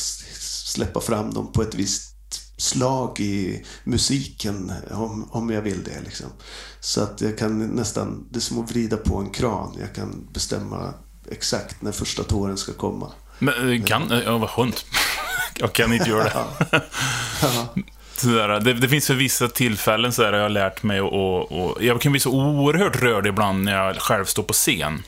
släppa fram dem på ett visst slag i musiken om, om jag vill det. Liksom. Så att jag kan nästan, det är som att vrida på en kran. Jag kan bestämma exakt när första tåren ska komma. Men eh, kan, ja vad skönt. Jag kan inte göra det. Sådär, det, det finns för vissa tillfällen så här, jag har lärt mig och, och, och jag kan bli så oerhört rörd ibland när jag själv står på scen.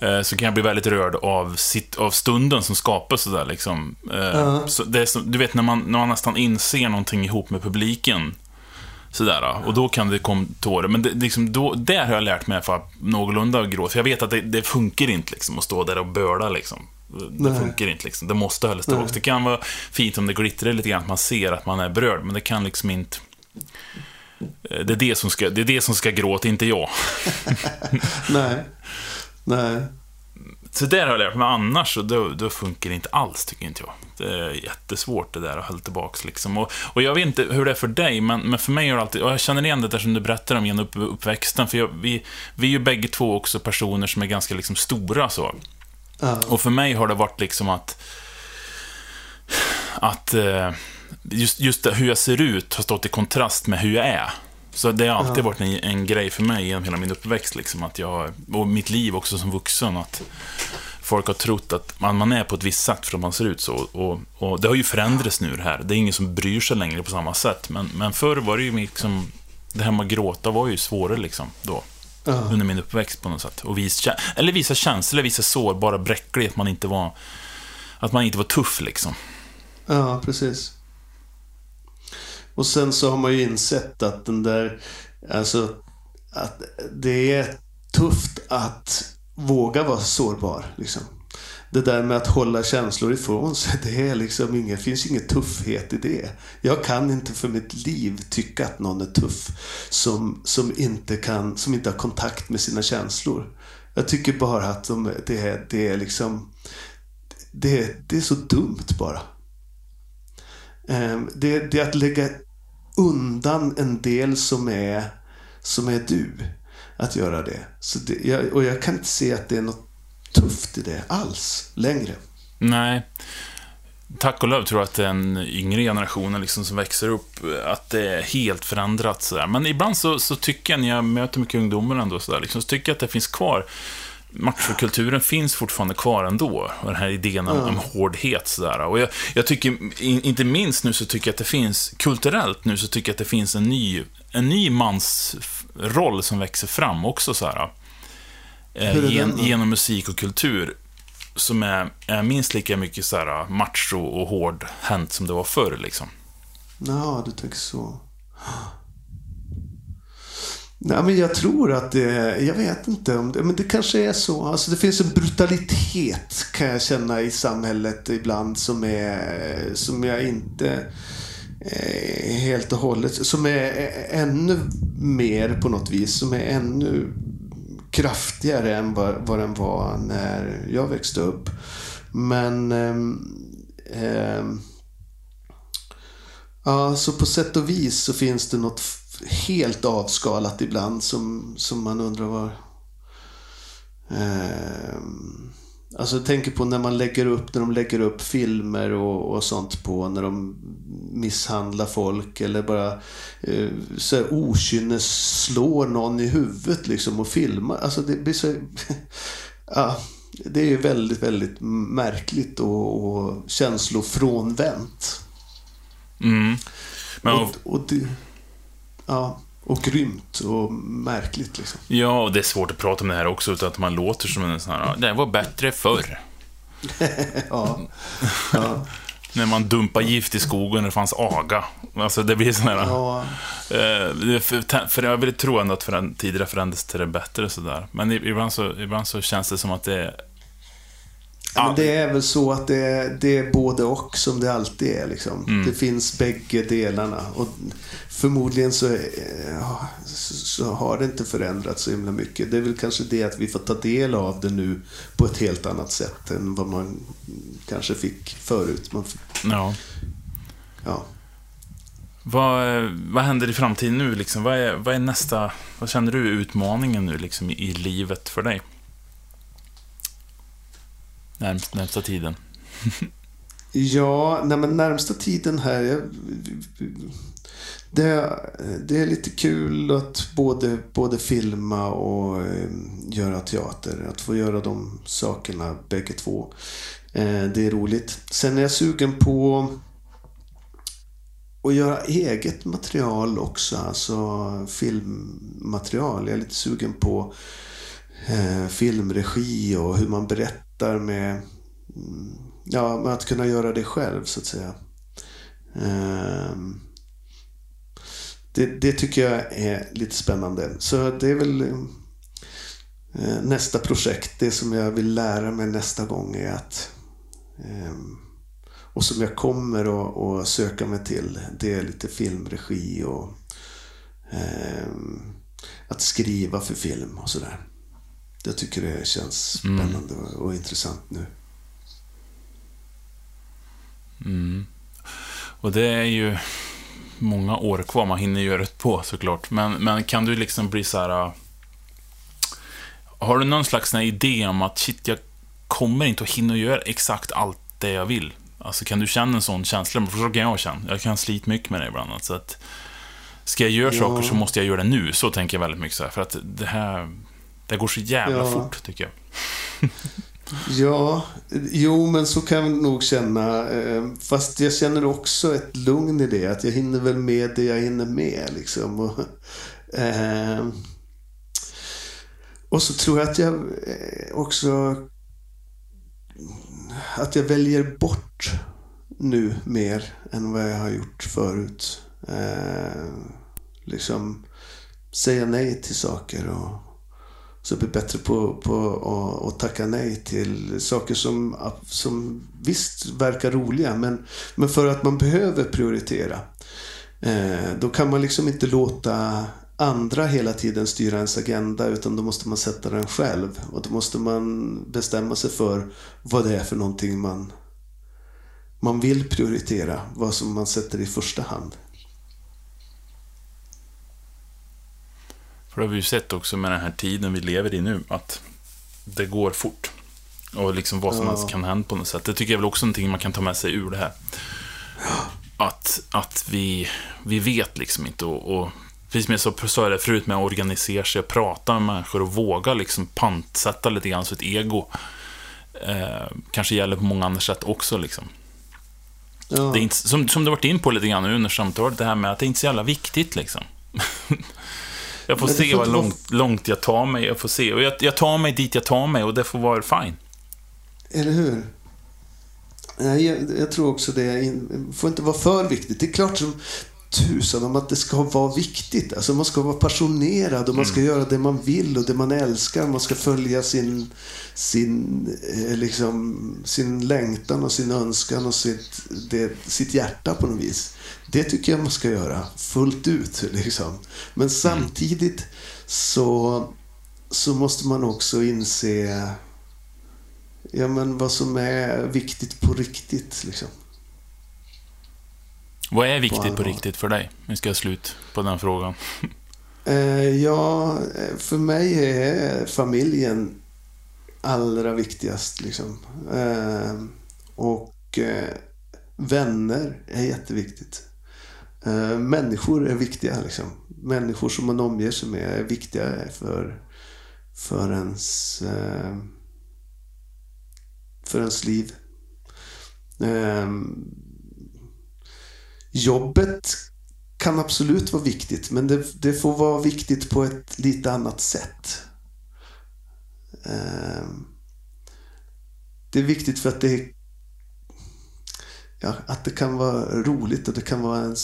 Eh, Så kan jag bli väldigt rörd av, sitt, av stunden som skapas sådär liksom. Eh, Ja. så det är så, du vet när man, när man nästan inser någonting ihop med publiken. Sådär, och då kan det komma tårar. Men det, liksom, då, där har jag lärt mig för att någorlunda gråta. För jag vet att det, det funkar inte liksom, att stå där och böla. Liksom. Det Nej. funkar inte. Liksom. Det måste hållas tillbaka. Det kan vara fint om det glittrar lite grann, att man ser att man är berörd. Men det kan liksom inte... Eh, Det är det som ska, det är det som ska gråta, inte jag. nej. Nej. Så där har jag lärt mig. Annars så då, då funkar det inte alls, tycker inte jag. Det är jättesvårt det där att hålla tillbaka liksom. Och, och jag vet inte hur det är för dig, men, men för mig är det alltid... Och jag känner igen det där som du berättar om genom upp, uppväxten. För jag, vi, vi är ju bägge två också personer som är ganska liksom stora så. Ja. Och för mig har det varit liksom att... Att... eh, Just, just hur jag ser ut har stått i kontrast med hur jag är. Så det har alltid varit en, en grej för mig genom hela min uppväxt, liksom, att jag, och mitt liv också som vuxen, att folk har trott att man, man är på ett visst sätt för att man ser ut så. Och, och det har ju förändrats nu det här. Det är ingen som bryr sig längre på samma sätt. Men, men förr var det ju liksom, det här med att gråta var ju svårare liksom, då Ja. under min uppväxt på något sätt. Och visa, eller visa känslor, visa sårbara, bräcklig, att man inte var att man inte var tuff liksom. Ja, precis. Och sen så har man ju insett att den där, alltså att det är tufft att våga vara sårbar. Liksom. Det där med att hålla känslor ifrån sig, det är liksom inget, finns ingen tuffhet i det. Jag kan inte för mitt liv tycka att någon är tuff som, som, inte, kan, som inte har kontakt med sina känslor. Jag tycker bara att de, det, är, det är liksom, det, det är så dumt bara. Ehm, det, det är att lägga undan en del som är, som är du. Att göra det. Så det jag, och jag kan inte se att det är något tufft i det alls längre. Nej. Tack och lov tror jag att den yngre generationen liksom som växer upp, att det är helt förändrat. Sådär. Men ibland så, så tycker jag, när jag möter mycket ungdomar ändå, sådär, liksom, så tycker jag att det finns kvar machokulturen finns fortfarande kvar ändå. Och den här idén om, Ja. om hårdhet. Sådär. Och jag, jag tycker, in, inte minst nu så tycker jag att det finns, kulturellt nu så tycker jag att det finns en ny, en ny mans roll som växer fram också så här. Eh, gen, genom musik och kultur. Som är, är minst lika mycket så här macho och hårdhänt som det var förr liksom. Ja, du tänker så. Nej, men jag tror att det, jag vet inte om det, men det kanske är så. Alltså det finns en brutalitet kan jag känna i samhället ibland som är, som jag inte eh, helt och hållet, som är eh, ännu mer på något vis, som är ännu kraftigare än vad, vad den var när jag växte upp. Men eh, eh, Ja, så på sätt och vis så finns det något helt avskalat ibland som, som man undrar var... Ehm, alltså jag tänker på när man lägger upp, när de lägger upp filmer och, och sånt på, när de misshandlar folk eller bara eh, så okynnes slår någon i huvudet liksom och filmar. Alltså det blir så... ja, det är ju väldigt, väldigt märkligt och, och känslofrånvänt. Mm. Men, Och, och det, ja, och grymt och märkligt liksom. ja, och det är svårt att prata om det här också utan att man låter som en sån här, det var bättre förr. Ja, ja, När man dumpar gift i skogen och det fanns aga. Alltså det blir sån här... ja, Eh, för, för jag vill tro ändå att föränd- tidigare förändrades till det bättre sådär. Men ibland så, ibland så känns det som att det... Men det är väl så att det är, det är både och som det alltid är. Liksom. Mm. Det finns bägge delarna. Och förmodligen så, eh, ja, så så har det inte förändrats så himla mycket. Det är väl kanske det att vi får ta del av det nu på ett helt annat sätt än vad man kanske fick förut. Man fick, Ja. ja. Vad, vad händer i framtiden nu liksom? Vad är, vad är nästa... Vad känner du är utmaningen nu liksom i livet för dig? Närmst, närmsta tiden. Ja, nej men närmsta tiden här. Jag, det, det är lite kul att både, både filma och eh, göra teater. Att få göra de sakerna bägge två. Eh, det är roligt. Sen är jag sugen på att göra eget material också. Alltså filmmaterial. Jag är lite sugen på eh, filmregi och hur man berättar med mm, Ja, med att kunna göra det själv så att säga. Ehm, det, det tycker jag är lite spännande. Så det är väl eh, eh, nästa projekt. Det som jag vill lära mig nästa gång är att ehm, och som jag kommer att, att söka mig till. Det är lite filmregi och ehm, att skriva för film och sådär. Jag tycker det känns spännande och, och intressant nu. Mm. Och det är ju många år kvar, man hinner göra det på såklart. Men, men kan du liksom bli så här... äh, Har du någon slags idé om att shit, jag kommer inte att hinna göra exakt allt det jag vill? Alltså kan du känna en sån känsla? För så kan jag känna. Jag kan slita mycket med det ibland. Alltså att, ska jag göra Ja. saker så måste jag göra det nu. Så tänker jag väldigt mycket så här. För att det här, det går så jävla Ja. fort, tycker jag. Ja, jo men så kan jag nog känna. eh, Fast jag känner också ett lugn i det. Att jag hinner väl med det jag hinner med. Liksom. Och, eh, och så tror jag att jag eh, också att jag väljer bort nu mer än vad jag har gjort förut. Eh, liksom säga nej till saker och så bli bättre på, på att- att tacka nej till saker som, som visst verkar roliga men, men för att man behöver prioritera. Eh, då kan man liksom inte låta andra hela tiden styra ens agenda utan då måste man sätta den själv. Och då måste man bestämma sig för vad det är för någonting man, man vill prioritera. Vad som man sätter i första hand. För det har vi ju sett också med den här tiden vi lever i nu, att det går fort. Och liksom vad som Ja. helst kan hända på något sätt. Det tycker jag väl också är någonting man kan ta med sig ur det här. Att, att vi, vi vet liksom inte och, och precis som jag sa- det förut med att organisera sig och prata med människor och våga liksom pantsätta lite grann sitt ego. Eh, kanske gäller på många andra sätt också liksom. Ja. Det är inte, som, som du varit in på lite grann nu under samtalet, det här med att det är inte är så jävla viktigt liksom. Jag får det se vad vara- långt, långt jag tar mig. Jag får se. Och jag, jag tar mig dit jag tar mig och det får vara fine. Eller hur? Nej, jag, jag tror också det in- får inte vara för viktigt. Det är klart som tusan om att det ska vara viktigt. Alltså man ska vara passionerad och man ska göra det man vill och det man älskar. Man ska följa sin, sin, eh, liksom, sin längtan och sin önskan och sitt, det, sitt hjärta på något vis. Det tycker jag man ska göra fullt ut. Liksom. Men samtidigt så, så måste man också inse Ja, men vad som är viktigt på riktigt liksom. Vad är viktigt på allvar. riktigt för dig? Nu ska jag slut på den frågan. Eh, ja, eh, för mig är familjen allra viktigast liksom. Eh, och vänner är jätteviktigt. Människor är viktiga liksom. Människor som man omger sig med är viktiga för, för ens för ens liv. Jobbet kan absolut vara viktigt, men det, det får vara viktigt på ett lite annat sätt. Ehm, det är viktigt för att det, ja, att det kan vara roligt och det kan vara,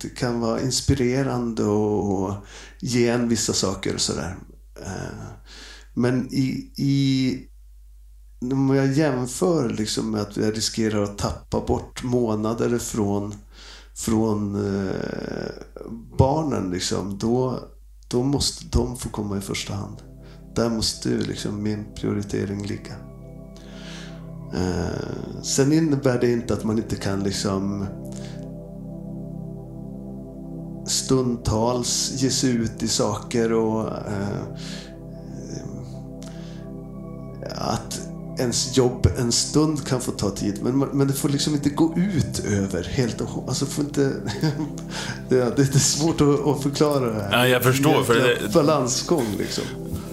det kan vara inspirerande och, och ge en vissa saker och sådär. Ehm, men i, i om jag jämför liksom med att jag riskerar att tappa bort månader från, från eh, barnen, liksom, då, då måste de få komma i första hand. Där måste ju liksom min prioritering ligga. Eh, sen innebär det inte att man inte kan liksom stundtals ge sig ut i saker och eh, att ens jobb en stund kan få ta tid. Men, men det får liksom inte gå ut över helt och. Alltså får inte... det, är, det är svårt att, att förklara det här. Ja, jag förstår, för det- Balansgång liksom.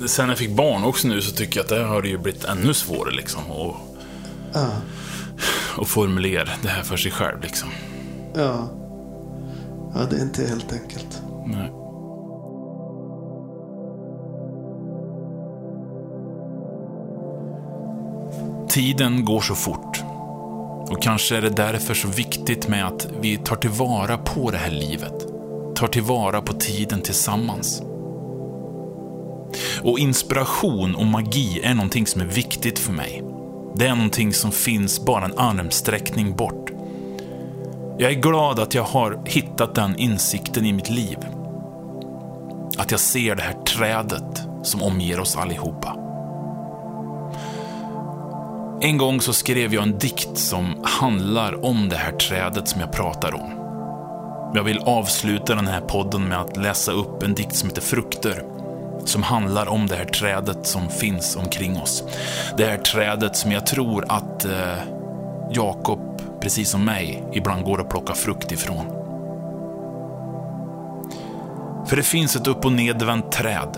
Sen jag fick barn också nu så tycker jag att det har ju blivit ännu svårare liksom. Och, Ja, och formulera det här för sig själv liksom. ja. Ja, det är inte helt enkelt. Nej. Tiden går så fort. Och kanske är det därför så viktigt med att vi tar tillvara på det här livet. Tar tillvara på tiden tillsammans. Och inspiration och magi är någonting som är viktigt för mig. Det är någonting som finns bara en armsträckning bort. Jag är glad att jag har hittat den insikten i mitt liv. Att jag ser det här trädet som omger oss allihopa. En gång så skrev jag en dikt som handlar om det här trädet som jag pratar om. Jag vill avsluta den här podden med att läsa upp en dikt som heter Frukter. Som handlar om det här trädet som finns omkring oss. Det här trädet som jag tror att eh, Jakob, precis som mig, ibland går och plockar frukt ifrån. För det finns ett upp och nedvänt träd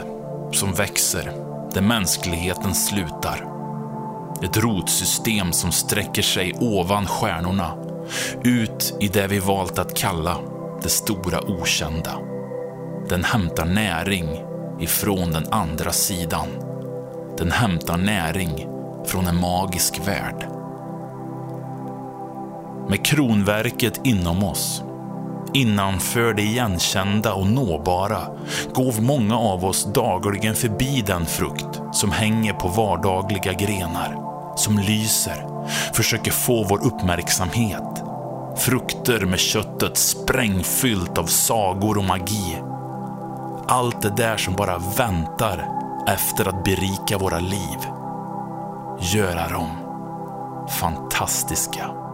som växer där mänskligheten slutar. Ett rotsystem som sträcker sig ovan stjärnorna, ut i det vi valt att kalla det stora okända. Den hämtar näring ifrån den andra sidan. Den hämtar näring från en magisk värld. Med kronverket inom oss, innanför det igenkända och nåbara, går många av oss dagligen förbi den frukt som hänger på vardagliga grenar, som lyser, försöker få vår uppmärksamhet. Frukter med köttet sprängfyllt av sagor och magi. Allt det där som bara väntar efter att berika våra liv. Göra dem fantastiska.